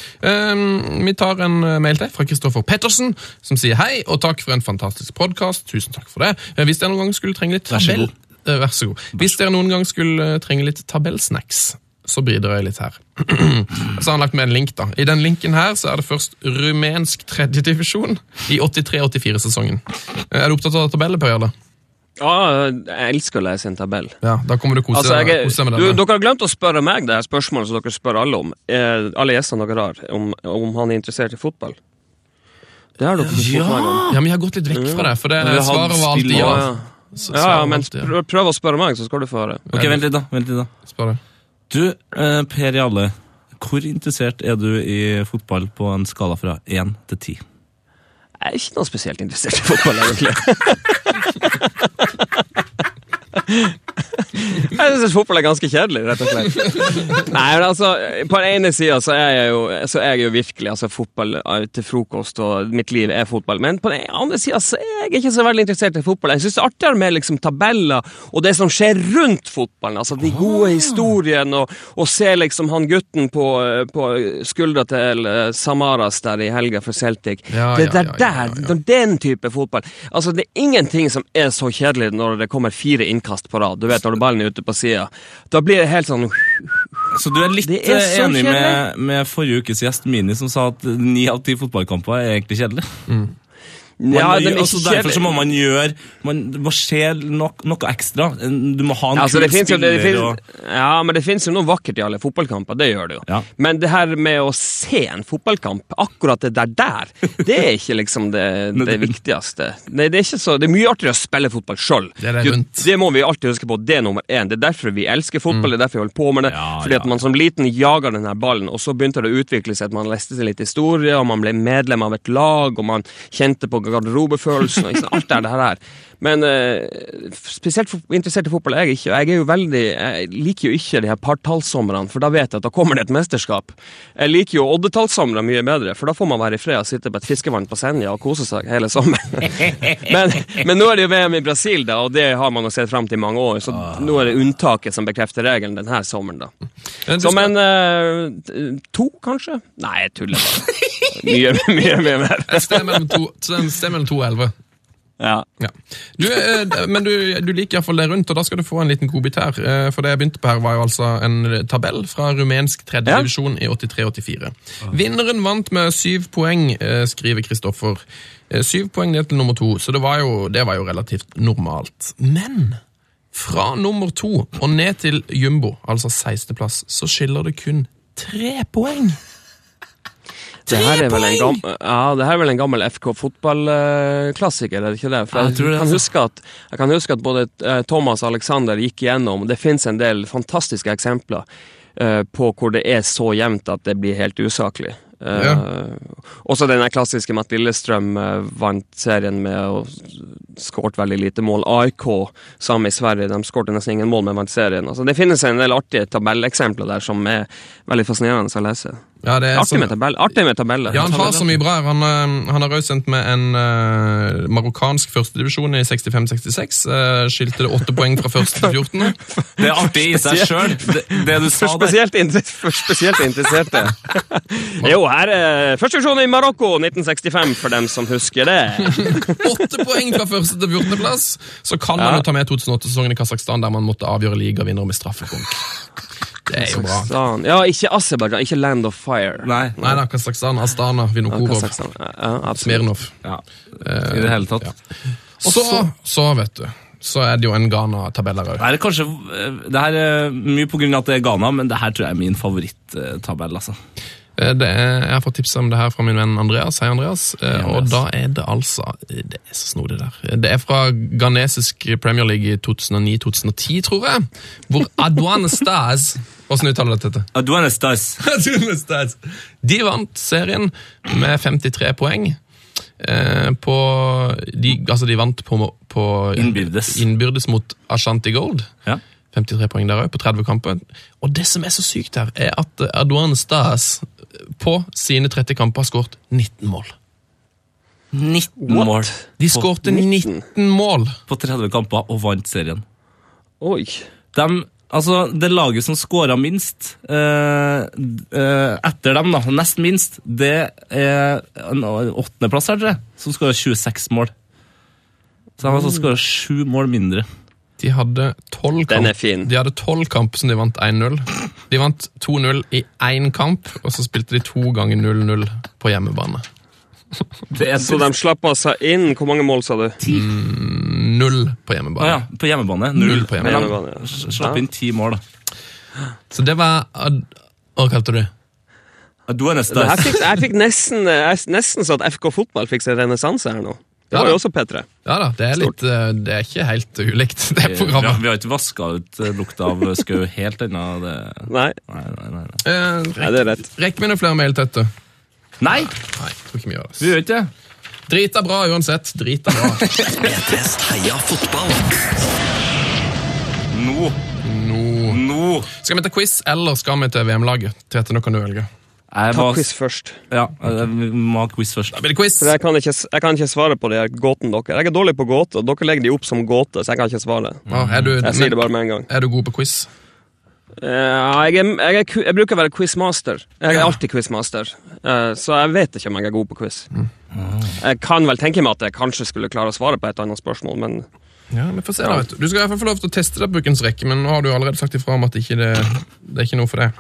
Um, vi tar en eh, mail til fra Kristoffer Pettersen, som sier hei, og takk for en fantastisk podkast. Tusen takk for det. Eh, Hvis dere noen gang skulle trenge litt tabell... Eh, Vær så god. Hvis dere noen gang skulle eh, trenge litt tabellsnacks, så bidrar jeg litt her. så har han lagt med en link, da. I den linken her så er det først rumensk tredjedivisjon i 83-84-sesongen. Er du opptatt av tabeller, Per Jarle? Ja, jeg elsker å lese en tabell. Ja, da kommer du kose, Altså, jeg, kose deg med du, dere har glemt å spørre meg det her spørsmålet som dere spør alle om. Eh, alle gjestene dere har, om, om han er interessert i fotball. Det har dere ikke spurt meg om. Ja, men jeg har gått litt vekk fra det, for det Vi svaret var alltid ja. Ja, ja. Ja, ja, men prøv, prøv å spørre meg, så skal du få høre. Ok, Vent litt, da. vent litt da. Spør det. Du, eh, Per Jale, hvor interessert er du i fotball på en skala fra 1 til 10? Jeg er ikke noe spesielt interessert i fotball, egentlig. Jeg syns fotball er ganske kjedelig, rett og slett. Nei, men altså, På den ene sida så er jeg jo, så er jeg jo virkelig altså, fotball eh, til frokost, og mitt liv er fotball. Men på den andre sida så er jeg ikke så veldig interessert i fotball. Jeg syns det er artigere med liksom, tabeller og det som skjer rundt fotballen. Altså de gode historiene, og, og se liksom han gutten på, på skuldra til eh, Samaras der i helga for Celtic. Ja, det er der, ja, ja. der, den type fotball. Altså, Det er ingenting som er så kjedelig når det kommer fire innkast på rad. Du vet, når ballen er ute på sida. Da blir det helt sånn Så du er litt er eh, enig med, med forrige ukes gjest Mini, som sa at ni av ti fotballkamper er egentlig kjedelig? Man, Ja, de altså, derfor så må man gjøre man, Det må skje nok, noe ekstra. Du må ha en Altså, kul det finnes jo, det, det spiller. finnes, ja, men det finnes jo noe vakkert i alle fotballkamper. Det gjør det jo. Ja. Men det her med å se en fotballkamp, akkurat det der der, det er ikke liksom det, det viktigste. Nei, det, er så, det er mye artigere å spille fotball sjøl. Det det må vi alltid huske på. Det er nummer én. Det er derfor vi elsker fotball, det er derfor vi holder på med det. Ja, fordi ja. at man som liten jager den her ballen, og så begynte det å utvikle seg at man leste seg litt historie, og man ble medlem av et lag, og man kjente på garderobefølelsen, og ikke sant, alt det her. Men uh, spesielt interessert i fotball er jeg ikke. og Jeg er jo veldig, jeg liker jo ikke de her partallsomrene, for da vet jeg at da kommer det et mesterskap. Jeg liker jo oddetallssomre mye bedre, for da får man være i fred og sitte på et fiskevann på Senja og kose seg hele sommeren. men, men nå er det jo VM i Brasil, da, og det har man jo sett fram til i mange år, så nå er det unntaket som bekrefter regelen denne sommeren, da. Men Så, men uh, to, kanskje? Nei, jeg tuller bare. Mye, mye, mye mer. Et sted mellom to, sted mellom to og elleve. Ja. Ja. Du, eh, men du, du liker iallfall det rundt, og da skal du få en liten godbit her. Eh, For det jeg begynte på her, var jo altså en tabell fra rumensk tredjedivisjon Ja. i 83-84. Vinneren vant med syv poeng, eh, skriver Kristoffer. Syv poeng ned til nummer to, så det var jo, det var jo relativt normalt. Men fra nummer to og ned til jumbo, altså 16. plass, så skiller det kun tre poeng. Det her er vel en poeng! gammel, ja, det her er vel en gammel FK fotballklassiker, er det ikke det? For jeg, jeg det, kan huske at, jeg kan huske at både eh, Thomas og Alexander gikk igjennom, det finnes en del fantastiske eksempler uh, på hvor det er så jevnt at det blir helt usaklig. Eh, Også den klassiske Matt Lillestrøm uh, vant serien med å skåret veldig lite mål. AIK, samme i Sverige, de skåret nesten ingen mål, men vant serien. Altså, det finnes en del artige tabelleksempler der som er veldig fascinerende å lese. Ja, det er Artig med, tabell, artig med tabeller. Ja, han har så mye bra. Han, eh, han har også sendt med en uh, marokkansk førstedivisjon i 65-66. Uh, skilte det åtte poeng fra første til 14. Det er artig i seg sjøl, det, det du sa der. spesielt, inter for spesielt interesserte. jo, her er første divisjon i Marokko 1965, for dem som husker det. Åtte poeng fra første til 14. plass. Så kan man Ja. jo ta med 2008-sesongen i Kasakhstan, der man måtte avgjøre ligavinner med straffekonk. Det er jo bra. Ja, ikke Aserbajdsjan, ikke Land of Fire. Nei. Nei da, Kasakhstan, Astana, Ja, Vinokurov, Ja, ja. Smirnov. Ja, I det hele tatt. Så, så, vet du, så er det jo en Ghana-tabell her òg. Det er kanskje eh, Det her er mye av at det er Ghana, men det her tror jeg er min favorittabell. altså. Eh, er, jeg har fått tips om det her fra min venn Andreas. Hei, Andreas. Hei, Andreas. Og da er det altså Det er så snodig der. Det er fra ghanesisk Premier League i 2009-2010, tror jeg. Hvor Adwane Stas Hvordan uttaler du dette? Adwane Stas. Adwane Staz. De vant serien med 53 poeng. Eh, på de, Altså, de vant på, på Innbyrdes. innbyrdes mot Ashanti Gold. Ja. 53 poeng der òg, på 30 kamper. Og det som er så sykt her, er at Erdogan Stas på sine 30 kamper har skåret 19 mål. 19 mål De skårte 19 mål! på 30 kamper og vant serien. Oi. De, altså, det laget som skåra minst eh, eh, etter dem, da, nest minst, det er en åttendeplass her, tror jeg, som skåra 26 mål. Så de har altså skåra sju mål mindre. De hadde 12 Den er kamp, fin. de hadde 12 kamper som de vant 1-0. De vant 2-0 i én kamp, og så spilte de to ganger 0-0 på hjemmebane. Det er Så de slapp altså inn Hvor mange mål, sa du? Null på hjemmebane. hjemmebane. ja, på hjemmebane. Null. Null på hjemmebane. Hjemmebane, ja. slapp inn ti mål, da. Så det var Hva kalte du det? Du er her Stas. fikk, jeg fikk nesten, jeg, nesten så at FK fotball fikk seg renessanse her nå. Det har jo også P3. Ja da, det er, litt, eh, det er ikke helt ulikt, det Vi har, programmet. vi har ikke vaska ut eh, lukta av skau helt ennå. Nei, Nei, nei, nei. nei. Eh, nei, det er rett. Rekker vi noen flere mail, Tøtte? Nei, Nei, tror ikke vi gjør vi det. gjør ikke det. Drita bra uansett. Drita bra. P3s Heia fotball. Nå. Nå. Nå. Skal vi til quiz, eller skal vi til VM-laget? Tete, nå kan du velge. Jeg Ta var- quiz først. Ja, vi må ha quiz først. Da blir det quiz. For jeg kan ikke, jeg kan ikke svare på de her gåtene dere. Jeg er dårlig på gåter. Dere legger de opp som gåte, så jeg kan ikke svare. Ja, er, du, Jeg sier det bare med en gang. er du god på quiz? Eh, jeg, er, jeg, er, jeg bruker å være quizmaster. Jeg er alltid quizmaster. Eh, så jeg vet ikke om jeg er god på quiz. Jeg kan vel tenke meg at jeg kanskje skulle klare å svare på et annet spørsmål, men Ja, vi får se da, vet Du Du skal i hvert fall få lov til å teste deg på ukens rekke, men nå har du allerede sagt ifra om at ikke det, det er ikke noe for deg.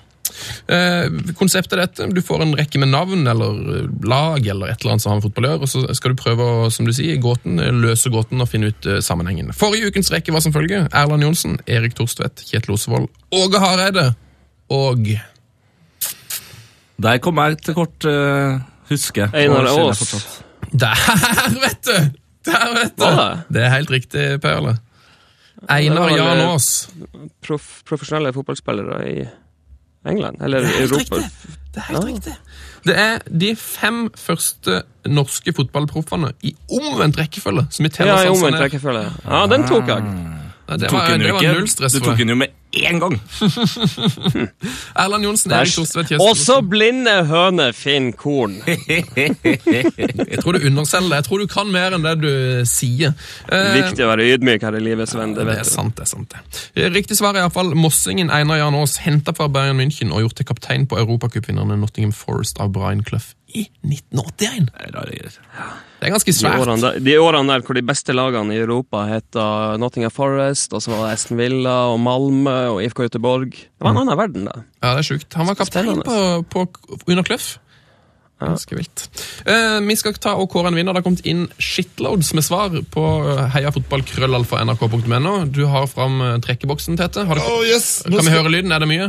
Eh, konseptet er dette. Du får en rekke med navn eller eh, lag eller et eller annet som har med fotball å gjøre, og så skal du prøve å som du sier, gåten, eh, løse gåten og finne ut sammenhengen. Forrige ukens rekke var som følger Erland Johnsen, Erik Torstvedt, Kjetil Osevold, Åge Hareide og Der kom jeg til kort, uh, husker jeg. Einar Aas. Der, vet du! Der, vet du! Det? Er helt riktig, Per Einar Jan Aas. Prof profesjonelle fotballspillere i England? Eller er Europa? riktig. Det er helt riktig. Det er de fem første norske fotballproffene i omvendt rekkefølge som vi teller Ja, i omvendt rekkefølge. Ja, den tok jeg. Det var, det var null stress Du tok den jo med én gang. Erland Johnsen, Erik Thorstvedt Kjesten Også blinde høner finner korn. Jeg tror du underselger det. Jeg tror du kan mer enn det du sier. Eh, Viktig å være ydmyk her i livet, Sven. Det Det er vet sant, det er sant. det. Eh, Riktig svar er iallfall Mossingen Einar Jan Aas, henta fra Bayern München og gjort til kaptein på europacupvinnerne Nottingham Forest av Brian Clough i 1981. Nei, da er Det er ganske De svært. årene, der, de årene der hvor de beste lagene i Europa het Nottingham Forest, og så var det Aston Villa og Malmö og IFK Göteborg. Det var en annen verden, da. Ja, det er sjukt. Han var kaptein på, på, under Kløff. Ganske vilt. Eh, vi skal ta og kåre en vinner. Det har kommet inn shitloads med svar på eh, heiafotballkrøllalfa.nrk.no. Du har fram eh, trekkeboksen, Tete. Har du, yes! kan vi høre lyden? Er det mye?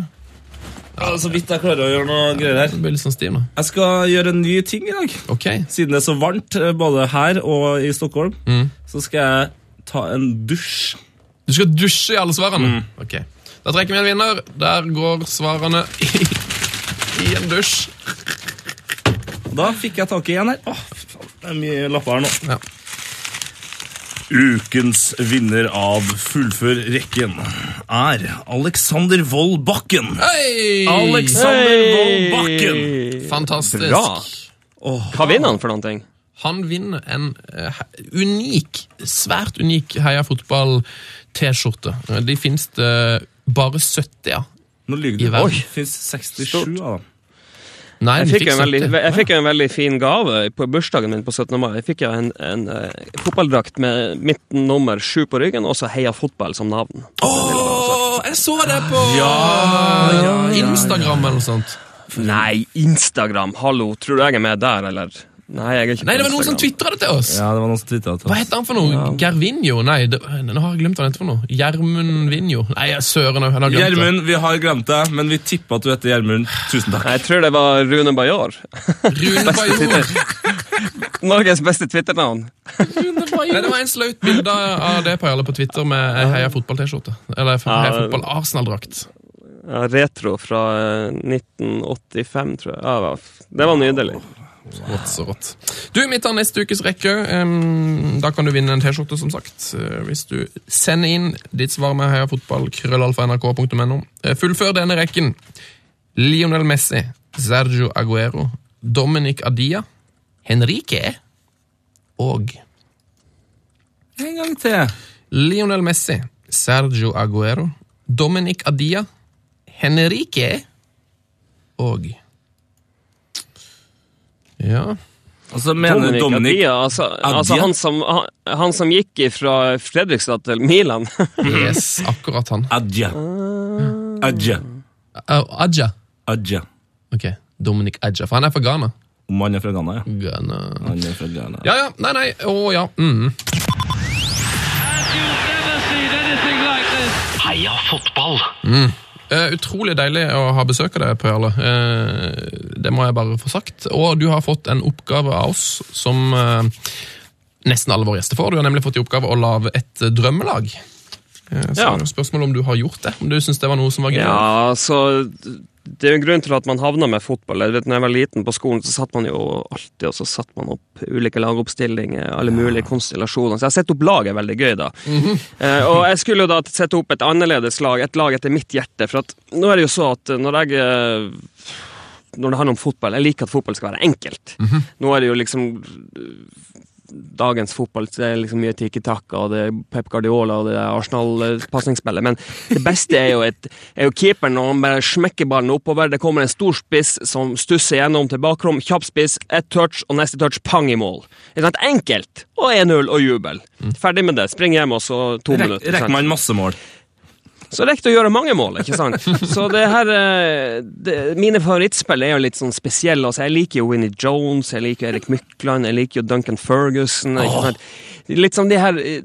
Ja, så vidt jeg klarer å gjøre noe greier her. Det blir litt sånn stim, da. Jeg skal gjøre en ny ting i dag. Ok. Siden det er så varmt eh, både her og i Stockholm, Mm. så skal jeg ta en dusj. Du skal dusje i alle svarene? Mm. Ok. Da trekker vi en vinner. Der går svarene i, i en dusj. Da fikk jeg tak i en her. Åh, fy faen, det er mye lapper her nå. Ja. Ukens vinner av Fullfør rekken er Alexander Wold Bakken. Hei! Alexander Wold Bakken! Fantastisk. Bra. Hva vinner han for noen ting? Han vinner en uh, unik, svært unik Heia Fotball-T-skjorte. De finnes det bare 70 av. Nå lyver du. Det fins 67 av dem. Nei, Jeg fikk, en veldig, jeg fikk en veldig fin gave på bursdagen min på 17. mai. Jeg fikk jo en, en eh, fotballdrakt med mitt nummer sju på ryggen, og så Heia Fotball som navn. Åh, jeg så det på Instagram eller noe sånt. Nei, Instagram! Hallo, tror du jeg er med der, eller? Nei, jeg er ikke Nei, det var noen som twitra det til oss. Ja, det var noen som det til Hva het heter han for noe? Gervinjo? Nei, det, nå har jeg glemt hva han heter for noe. Gjermund Vinjo? Nei, jeg søren òg. Har glemt. Gjermund, vi har glemt det, men vi tipper at du heter Gjermund. Tusen takk. Jeg tror det var Rune Bajor. Rune Bajor. Norges beste Twitter-navn. Nei, det var en slaut bilde av det på, på Twitter med ei Heia Fotball-T-skjorte. Eller Heia Ja. Fotball-Arsenal-drakt. Ja, retro fra eh, 1985, tror jeg. Ja, det var nydelig. Rått så rått. Du, vi tar neste ukes rekke. Da kan du vinne en T-skjorte, som sagt. eh, Hvis du sender inn ditt svar med heiafotball, krøllalfa.nrk.no. Eh, Fullfør denne rekken. Lionel Messi, Sergio Aguero, Dominic Adia, Henrique og En gang til. Lionel Messi, Sergio Aguero, Dominic Adia, Henrique og Ja Og så mener Dominic, Dominic Adia, altså, altså han, som, han, han som gikk fra Fredrikstad til Milan. Yes, akkurat han. Adja. Adja. Uh, Adja. Adja. Ok, Dominic Adja, for han er fra Ghana. Om han er fra Ghana, ja. Ghana. Han er fra Ghana. Ja, ja, nei, nei, å ja. Mm. You've never seen anything like this. Heia fotball! Eh, utrolig deilig å ha besøk av deg, Per Jarle. Eh, det må jeg bare få sagt. Og du har fått en oppgave av oss som uh, nesten alle våre gjester får. Du har nemlig fått i oppgave å lage et drømmelag. Så Ja. er det spørsmålet om du har gjort det. Om du syns det var noe som var gøy. Ja, så det er jo en grunn til at man havna med fotball. Jeg vet, når jeg var liten på skolen, så satt man jo alltid og så satt man opp ulike lagoppstillinger, alle mulige konstellasjoner. Så jeg har sett opp lag er veldig gøy, da. eh, og jeg skulle jo da sette opp et annerledes lag, et lag etter mitt hjerte. For at nå er det jo så at når jeg eh, når det handler om fotball Jeg liker at fotball skal være enkelt. Nå er det jo liksom dagens fotball så det er liksom mye Tiki Taka og det er Pep Guardiola og det er Arsenal-pasningsspillet. Men det beste er jo, et, er jo keeperen når han bare smekker ballen oppover. Det kommer en stor spiss som stusser gjennom til bakrom. Kjapp spiss, ett touch og neste touch pang i mål. Enkelt! Og 1-0 og jubel. Ferdig med det. Spring hjem, og så to Rek, minutter. rekker man masse mål? Så rekker det å gjøre mange mål, ikke sant? Så det her eh, det, Mine favorittspill er jo litt sånn spesielle. Altså, jeg liker jo Winnie Jones, jeg liker Erik Mykland, jeg liker jo Duncan Ferguson. Ikke sant? Litt sånn de her eh,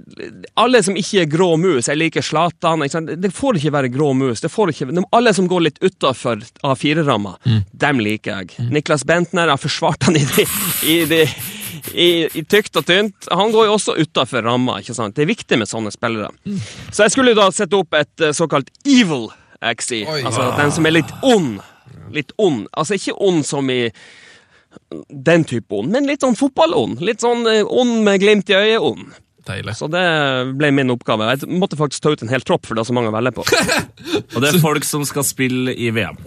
Alle som ikke er grå mus. Jeg liker Zlatan. ikke sant? Det får ikke være grå mus. Det får ikke, de- alle som går litt utafor A4-ramma, dem liker jeg. Niklas Bentner, jeg har forsvart han i de, i det i, i tykt og tynt. Han går jo også utafor ramma. ikke sant? Det er viktig med sånne spillere. Så jeg skulle da sette opp et eh, såkalt evil XI. Oi. Altså den som er litt ond. Litt ond. Altså ikke ond som i den type ond, men litt sånn fotballond. Litt sånn eh, ond med glimt i øyet-ond. Deilig. Så det ble min oppgave. Jeg måtte faktisk ta ut en hel tropp, for det er så mange å velge på. Og det er folk som skal spille i VM.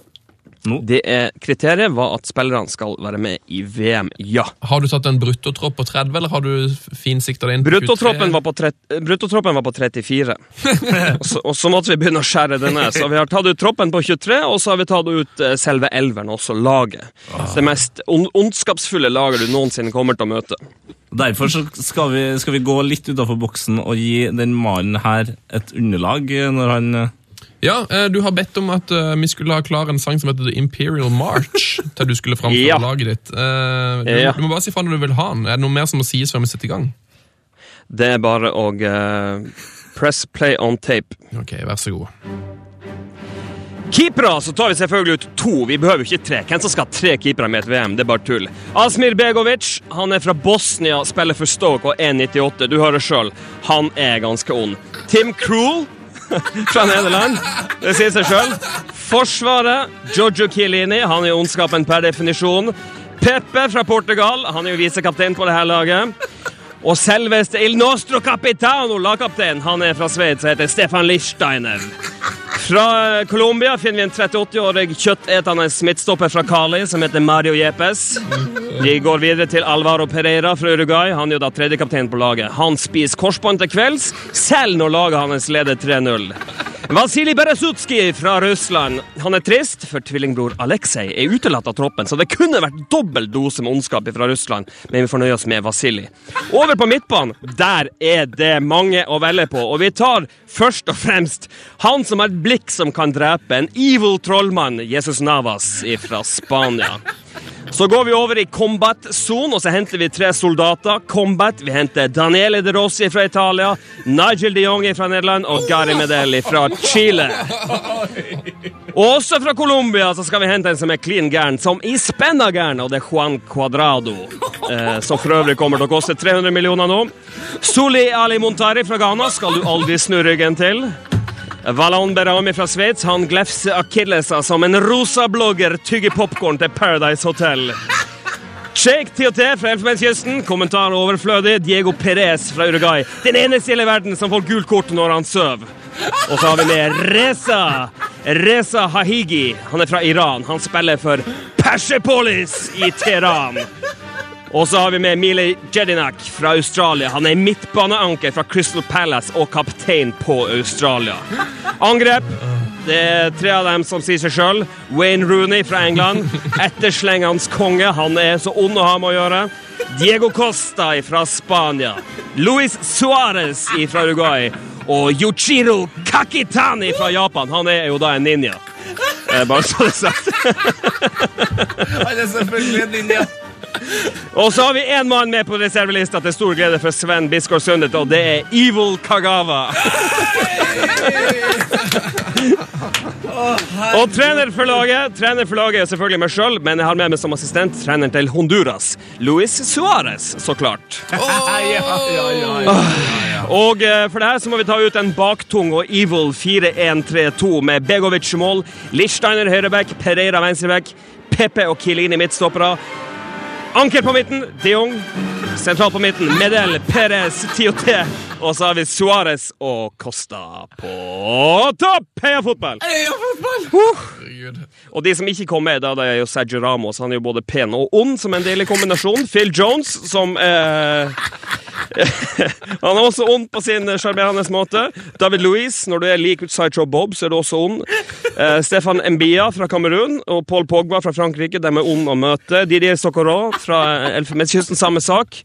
Det er, kriteriet var at spillerne skal være med i VM, ja. Har du tatt en bruttotropp på 30, eller har du finsikta deg inn på 23? Bruttotroppen var på, tret- bruttotroppen var på 34. og, så, og så måtte vi begynne å skjære det ned. Så vi har tatt ut troppen på 23, og så har vi tatt ut eh, selve elveren, også laget. Det mest on ondskapsfulle laget du noensinne kommer til å møte. Derfor så skal vi, skal vi gå litt utafor boksen og gi den mannen her et underlag når han eh, Ja, eh, du har bedt om at eh, vi skulle ha klar en sang som heter The Imperial March til du skulle framføre Ja. laget ditt. Eh, du, du må bare si fra når du vil ha den. Er det noe mer som må sies før vi setter i gang? Det er bare å uh, press play on tape. Ok, vær så god. Keepere så tar vi selvfølgelig ut to. Vi behøver jo ikke tre. Hvem som skal ha tre keepere med et VM? Det er bare tull. Asmir Begovic han er fra Bosnia, spiller for Stoke og 1,98. Du hører sjøl, han er ganske ond. Tim Krul fra Nederland. Det sier seg sjøl. Forsvaret, Giorgio Chiellini. Han er ondskapen per definisjon. Pepe fra Portugal. Han er jo visekaptein på det her laget. Og selveste Il Nostro Capitano, lagkaptein, han er fra Sveits og heter Stefan Lichsteiner. Fra Colombia finner vi en 38-årig kjøttetende midtstopper fra Cali som heter Mario Jepes. Vi går videre til Alvaro Pereira fra Uruguay. Han er jo da tredjekaptein på laget. Han spiser korsbånd til kvelds, selv når laget hans leder 3-0. Vasilij Beresutskij fra Russland. Han er trist, for tvillingbror Aleksej er utelatt av troppen, så det kunne vært dobbel dose med ondskap fra Russland, men vi får nøye oss med Vasilij. Over på midtbanen, der er det mange å velge på, og vi tar først og fremst han som har et blikk som kan drepe, en evil trollmann, Jesus Navas fra Spania. Så går vi over i combat zone, og så henter vi tre soldater. Combat, Vi henter Daniele De Rossi fra Italia, Nigel de Jong fra Nederland og Gary Medelli fra Chile. Og også fra Colombia så skal vi hente en som er klin gæren, som i spenna gæren, og det er Juan Cuadrado. Eh, som for øvrig kommer til å koste 300 millioner nå. Soli Ali Montari fra Ghana skal du aldri snu ryggen til. Valon Berami fra Sveits han glefser akilleser som en rosa blogger tygger popkorn til Paradise Hotel. Sheikh TOT fra Elfenbenskysten, kommentar overflødig. Diego Perez fra Uruguay, den eneste i hele verden som får gult kort når han sover. Og så har vi med Reza. Reza Hahigi. Han er fra Iran. Han spiller for Persepolis i Teheran. Og så har vi med Mile Jedinak fra Australia. Han er midtbaneanker fra Crystal Palace og kaptein på Australia. Angrep. Det er tre av dem som sier seg sjøl. Wayne Rooney fra England. Etterslengens konge. Han er så ond å ha med å gjøre. Diego Costa fra Spania. Luis Suárez fra Uruguay. Og Yuchiro Kakitani fra Japan. Han er jo da en ninja. Eh, Bare så det er sagt. Han er selvfølgelig en ninja. Og så har vi én mann med på reservelista til stor glede for Sven Biskår Sundet, og det er Evil Kagawa. og trener for laget Trener for laget er selvfølgelig meg sjøl, men jeg har med meg som assistent treneren til Honduras, Luis Suárez, så klart. Og eh, for det her så må vi ta ut en baktung og evil 4-1-3-2 med Begovic mål, Lichsteiner høyreback, Pereira venstreback, Pepe og Kilini midtstoppere. Anker på midten, de Jong. Sentralt på midten, Medel, Perez, Tioté. Og så har vi Suárez og Costa på topp! Heia fotball! Herregud. Og de som ikke kom med, da, det er jo Sergio Ramos. Han er jo både pen og ond, som en deilig kombinasjon. Phil Jones, som eh, Han er også ond på sin sjarmerende måte. David Louise, når du er lik Sideshow Bob, så er du også ond. Eh, Stefan Mbia fra Kamerun og Paul Pogba fra Frankrike, de er ond å møte. Didier Socorro fra Elfenbenskysten, samme sak.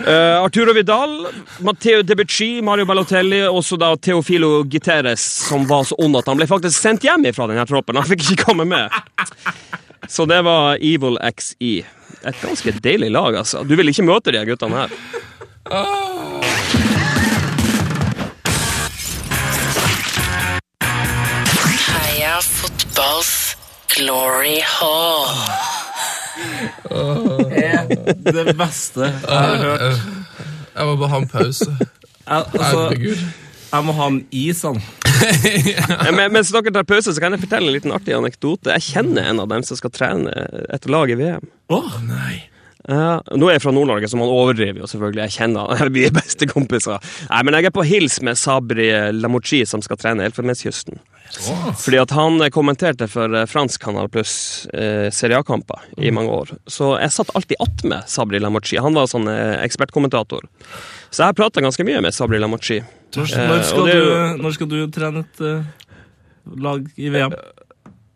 Uh, Arturo Vidal, Matteo Debucci, Mario Balotelli og også da Teofilo Guterres, som var så ond at han ble faktisk sendt hjem fra denne troppen. Han fikk ikke komme med. Så det var Evil XE. Et ganske deilig lag, altså. Du vil ikke møte de guttene her. Heia fotballs glory hall. Det beste jeg har hørt. Jeg må bare ha en pause. Altså, Herregud. jeg må ha en is, han. ja. Men, mens dere tar pause, så kan jeg fortelle en liten artig anekdote. Jeg kjenner en av dem som skal trene et lag i VM. Åh, nei. Ja, nå er jeg fra Nord-Norge, så man overdriver jo selvfølgelig. Jeg kjenner han. Vi er bestekompiser. Nei, men jeg er på hils med Sabri Lamochi, som skal trene Elfenbenskysten. Fordi at han eh, kommenterte for eh, fransk Kanal Pluss eh, Serie A-kamper i mange år. Så jeg satt alltid attmed Sabri Lamochi. Han var sånn eh, ekspertkommentator. Så jeg prata ganske mye med Sabri Lamochi. Når, Eh, når, du, når skal du trene et eh, lag i VM?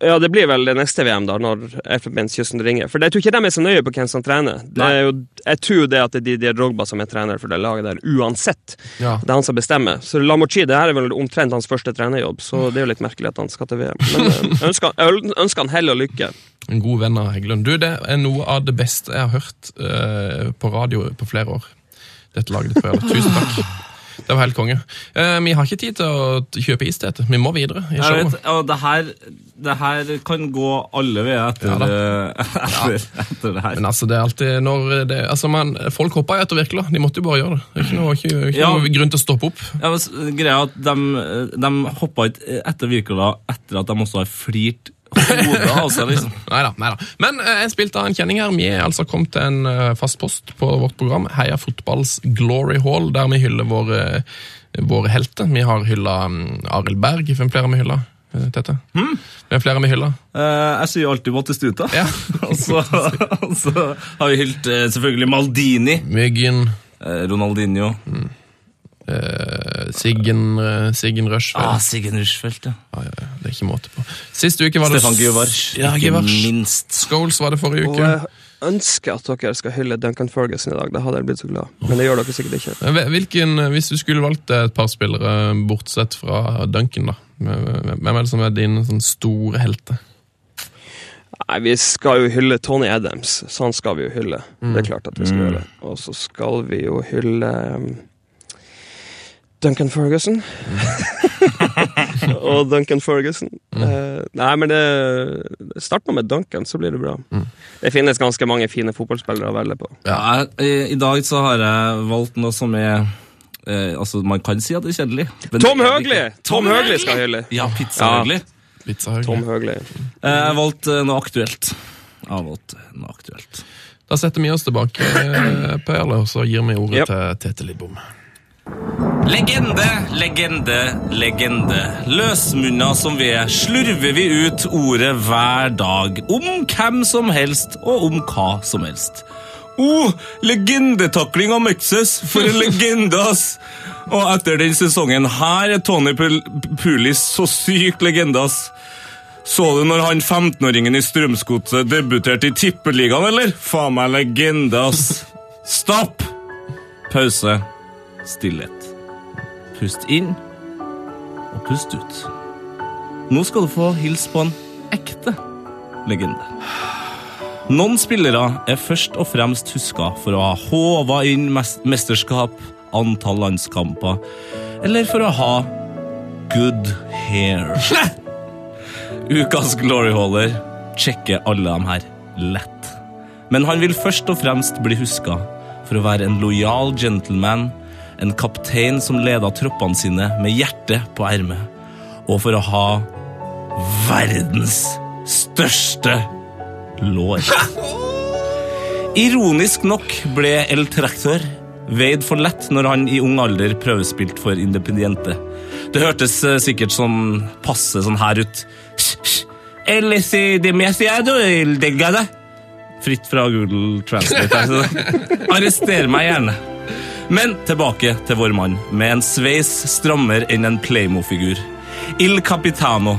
Ja, det blir vel det neste VM, da, når Elfenbenskysten ringer. For jeg tror ikke de er så nøye på hvem som trener. Det er jo, jeg tror det at det er Didier Drogba som er trener for det laget der, uansett. Ja. Det er han som bestemmer. Så Lamochi det her er vel omtrent hans første trenerjobb, så det er jo litt merkelig at han skal til VM. Men eh, jeg ønsker, jeg ønsker han hell og lykke. En god venn av Heggelund. Du, det er noe av det beste jeg har hørt uh, på radio på flere år. Dette laget ditt, før. Tusen takk. Det var helt konge. Uh, vi har ikke tid til å kjøpe is til dette. Vi må videre i Jeg Ja, vet, og det her, det her kan gå alle veier etter, Ja eh, etter, etter det her. Men altså, det er alltid når det, altså man, Folk hoppa etter Wirkola. De måtte jo bare gjøre det. Det ikke noe, ikke, ikke Ja. noe grunn til å stoppe opp. Ja, men greia at de, de hoppa ikke etter Wirkola etter at de også har flirt hodet av seg, liksom. Neida, neida. Men eh, jeg spilte av en kjenning her. Vi er altså kommet til en eh, fast post på vårt program, Heia Fotballs Glory Hall, der vi hyller våre, våre helter. Vi har hylla um, Arild Berg. Hvem flere vi hylla? Eh, Tete? Det er flere vi hylla? Eh, jeg sier alltid Battistuta. Ja. og, så, og så har vi hylt eh, selvfølgelig Maldini. Myggen, Ronaldinho. eh, Siggen, Siggen Rushfeldt. Ah, Siggen Rushfeldt, ja. Ah, ja, ja, det er ikke måte på. Sist uke var det Stefan Givars. Ja, ikke minst. Scholes var det forrige Og uke. jeg ønsker at dere skal hylle Duncan Ferguson i dag. Da hadde jeg blitt så glad. Men det gjør dere sikkert ikke. Eh, Hvilken, eh, hvis du skulle valgt et par spillere, bortsett fra Duncan, da, hvem er det som er din sånn store helte? Nei, vi skal jo hylle Tony Adams, så han skal vi jo hylle. Det er klart at vi skal Mm. gjøre det. Og så skal vi jo hylle um, Duncan Ferguson. og Duncan Ferguson. Eh, nei, men det Start nå med Duncan, så blir det bra. Det finnes ganske mange fine fotballspillere å velge på. Ja, jeg- i, I dag så har jeg valgt noe som er eh, Altså, man kan si at det er kjedelig. men Tom Høgli! Tom, Tom Høgli skal hylle. Ja, Pizza Ja. Høgli. Pizza Tom Høgli. Eh, Jeg har valgt eh, noe aktuelt. Jeg har valgt eh, noe aktuelt. Da setter vi oss tilbake, Per, Perle, og så gir vi ordet Yep. til Tete Lidbom. Legende, legende, legende. Løsmunna som vi er, slurver vi ut ordet hver dag. Om hvem som helst, og om hva som helst. Oh, legendetakling av Mexes! For en legende, ass! Og etter den sesongen her er Tony Pul Pulis så sykt legende, ass. Så du når han 15-åringen i Strømsgodset debuterte i Tippeligaen, eller? Faen meg legende, ass. Stopp! Pause. Stillhet. Pust inn, og pust ut. Nå skal du få hilse på en ekte legende. Noen spillere er først og fremst huska for å ha håva inn mesterskap, antall landskamper, eller for å ha good hair. Ukas gloryholder sjekker alle dem her lett. Men han vil først og fremst bli huska for å være en lojal gentleman, En kaptein som leda troppene sine med hjertet på ermet. Og for å ha verdens største lår. Ironisk nok ble El Tractor veid for lett når han i ung alder prøvespilte for Independiente. Det hørtes eh, sikkert sånn passe sånn her ut. Fritt fra Google Translate. Arrester meg gjerne. Men tilbake til vår mann, med en sveis strammere enn en Playmo-figur. Il Capitano,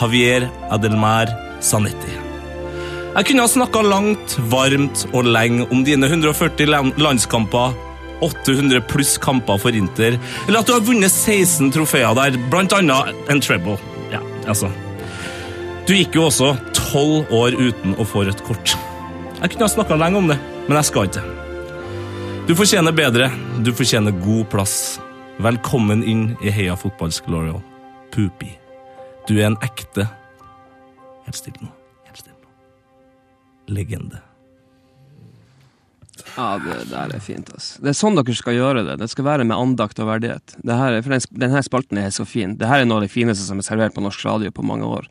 Javier Adelmar Sanetti. Jeg kunne ha snakka langt, varmt og lenge om dine 140 landskamper, 800 pluss kamper for Inter, eller at du har vunnet 16 trofeer der, annet en treble. Ja, altså. Du gikk jo også 12 år uten å få rødt kort. Jeg kunne ha snakka lenge om det, men jeg skal ikke. Du fortjener bedre. Du fortjener god plass. Velkommen inn i Heia Fotballs Glorial. Pupi. Du er en ekte Helt stille nå. Helt stille nå. Legende. Ja, det der er fint. ass. Det er sånn dere skal gjøre det. Det skal være med andakt og verdighet. Det her, er- for den, denne spalten er så fin. Det her er noe av det fineste som er servert på norsk radio på mange år.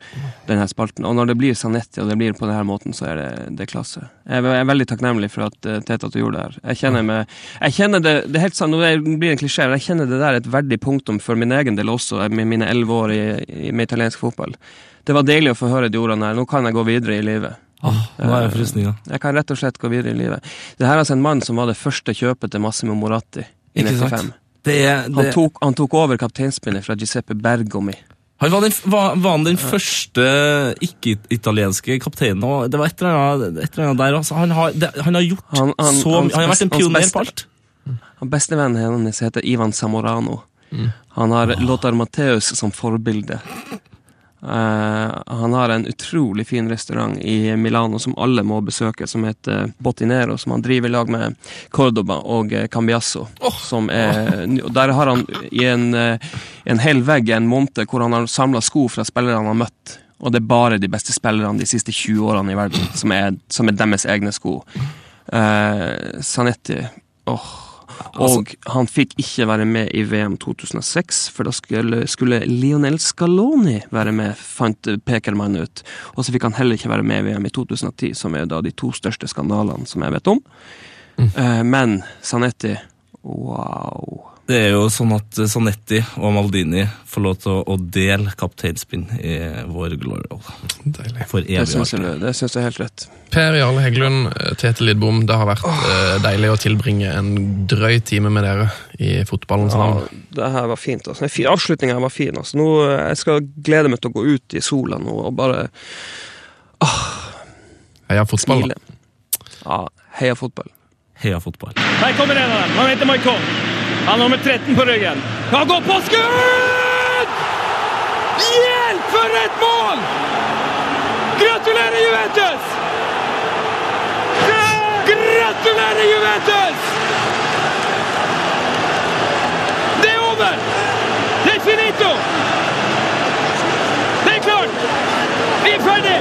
Denne spalten. Og når det blir Sanetti, og det blir på denne måten, så er det, det klasse. Jeg er, veldig takknemlig for at uh, Tete at du gjorde det her. Jeg kjenner, meg, jeg kjenner det det er helt sant, nå blir det en klisjé, men jeg kjenner det der er et verdig punktum for min egen del også, med mine elleve år i, med italiensk fotball. Det var deilig å få høre de ordene her. Nå kan jeg gå videre i livet. Nå er jeg frysninga. Jeg kan rett og slett gå videre i livet. Det her er altså en mann som var det første kjøpet til Massimo Moratti i Ikke 95. Det er, Han tok, han tok over kapteinspinnet fra Giuseppe Bergomi. han var den, var, var han den første ikke-italienske kapteinen? Det var et eller annet, der. Altså. Han, har, det, han har gjort Han- så mye. Han har vært en pioner på alt. Han Bestevennen hennes heter Ivan Zamorano. Han har Lothar Matteus som forbilde. Eh, han har en utrolig fin restaurant i Milano som alle må besøke, som heter Bottinero, som han driver i lag med Cordoba og Cambiasso. Cambiasso. Som er, der har han i en, eh, en hel vegg en monte hvor han har samla sko fra spillere han har møtt. Og det er bare de beste spillerne de siste 20 årene i verden som er, som er deres egne sko. Uh, Sanetti åh. Og han fikk ikke være med i VM 2006, for da skulle, skulle Lionel Scaloni være med, fant Pekermann ut. Og så fikk han heller ikke være med i VM i 2010, som er da de to største skandalene som jeg vet om. Mm. men Sanetti, wow. Det er jo sånn at Sanetti og Maldini får lov til å, å dele kapteinspinn i vår glory Deilig. For Det syns jeg, det jeg er helt rett. Per Jarle Heggelund, eh, Tete Lidbom, det har vært oh. deilig å tilbringe en drøy time med dere i fotballens Ja, navn. det her var fint. Altså. Avslutninga var fin. Altså. Nå, eh, jeg skal glede meg til å gå ut i sola nå og bare Heia fotball. smile. Ja, heia fotball. Heia fotball. Her kommer en av dem. Han heter Maikon. Han er nummer 13 på ryggen. Han går på skudd! Hjelp, for et mål! Gratulerer Juventus! Gratulerer Juventus! Det er over! Det er finito! Det er klart! Vi er färdiga!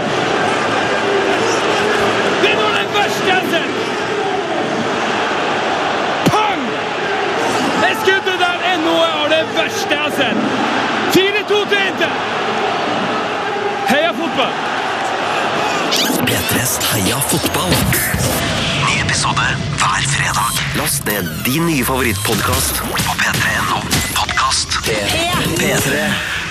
Det är nog den värsta jag sett! Pang! Det skuddet der er noe av sett. 4-2 til Inter. Heia fotball! P3s Heia fotball. Ny episode hver fredag. Last ned din nye favorittpodkast på p3.no podkast. P3.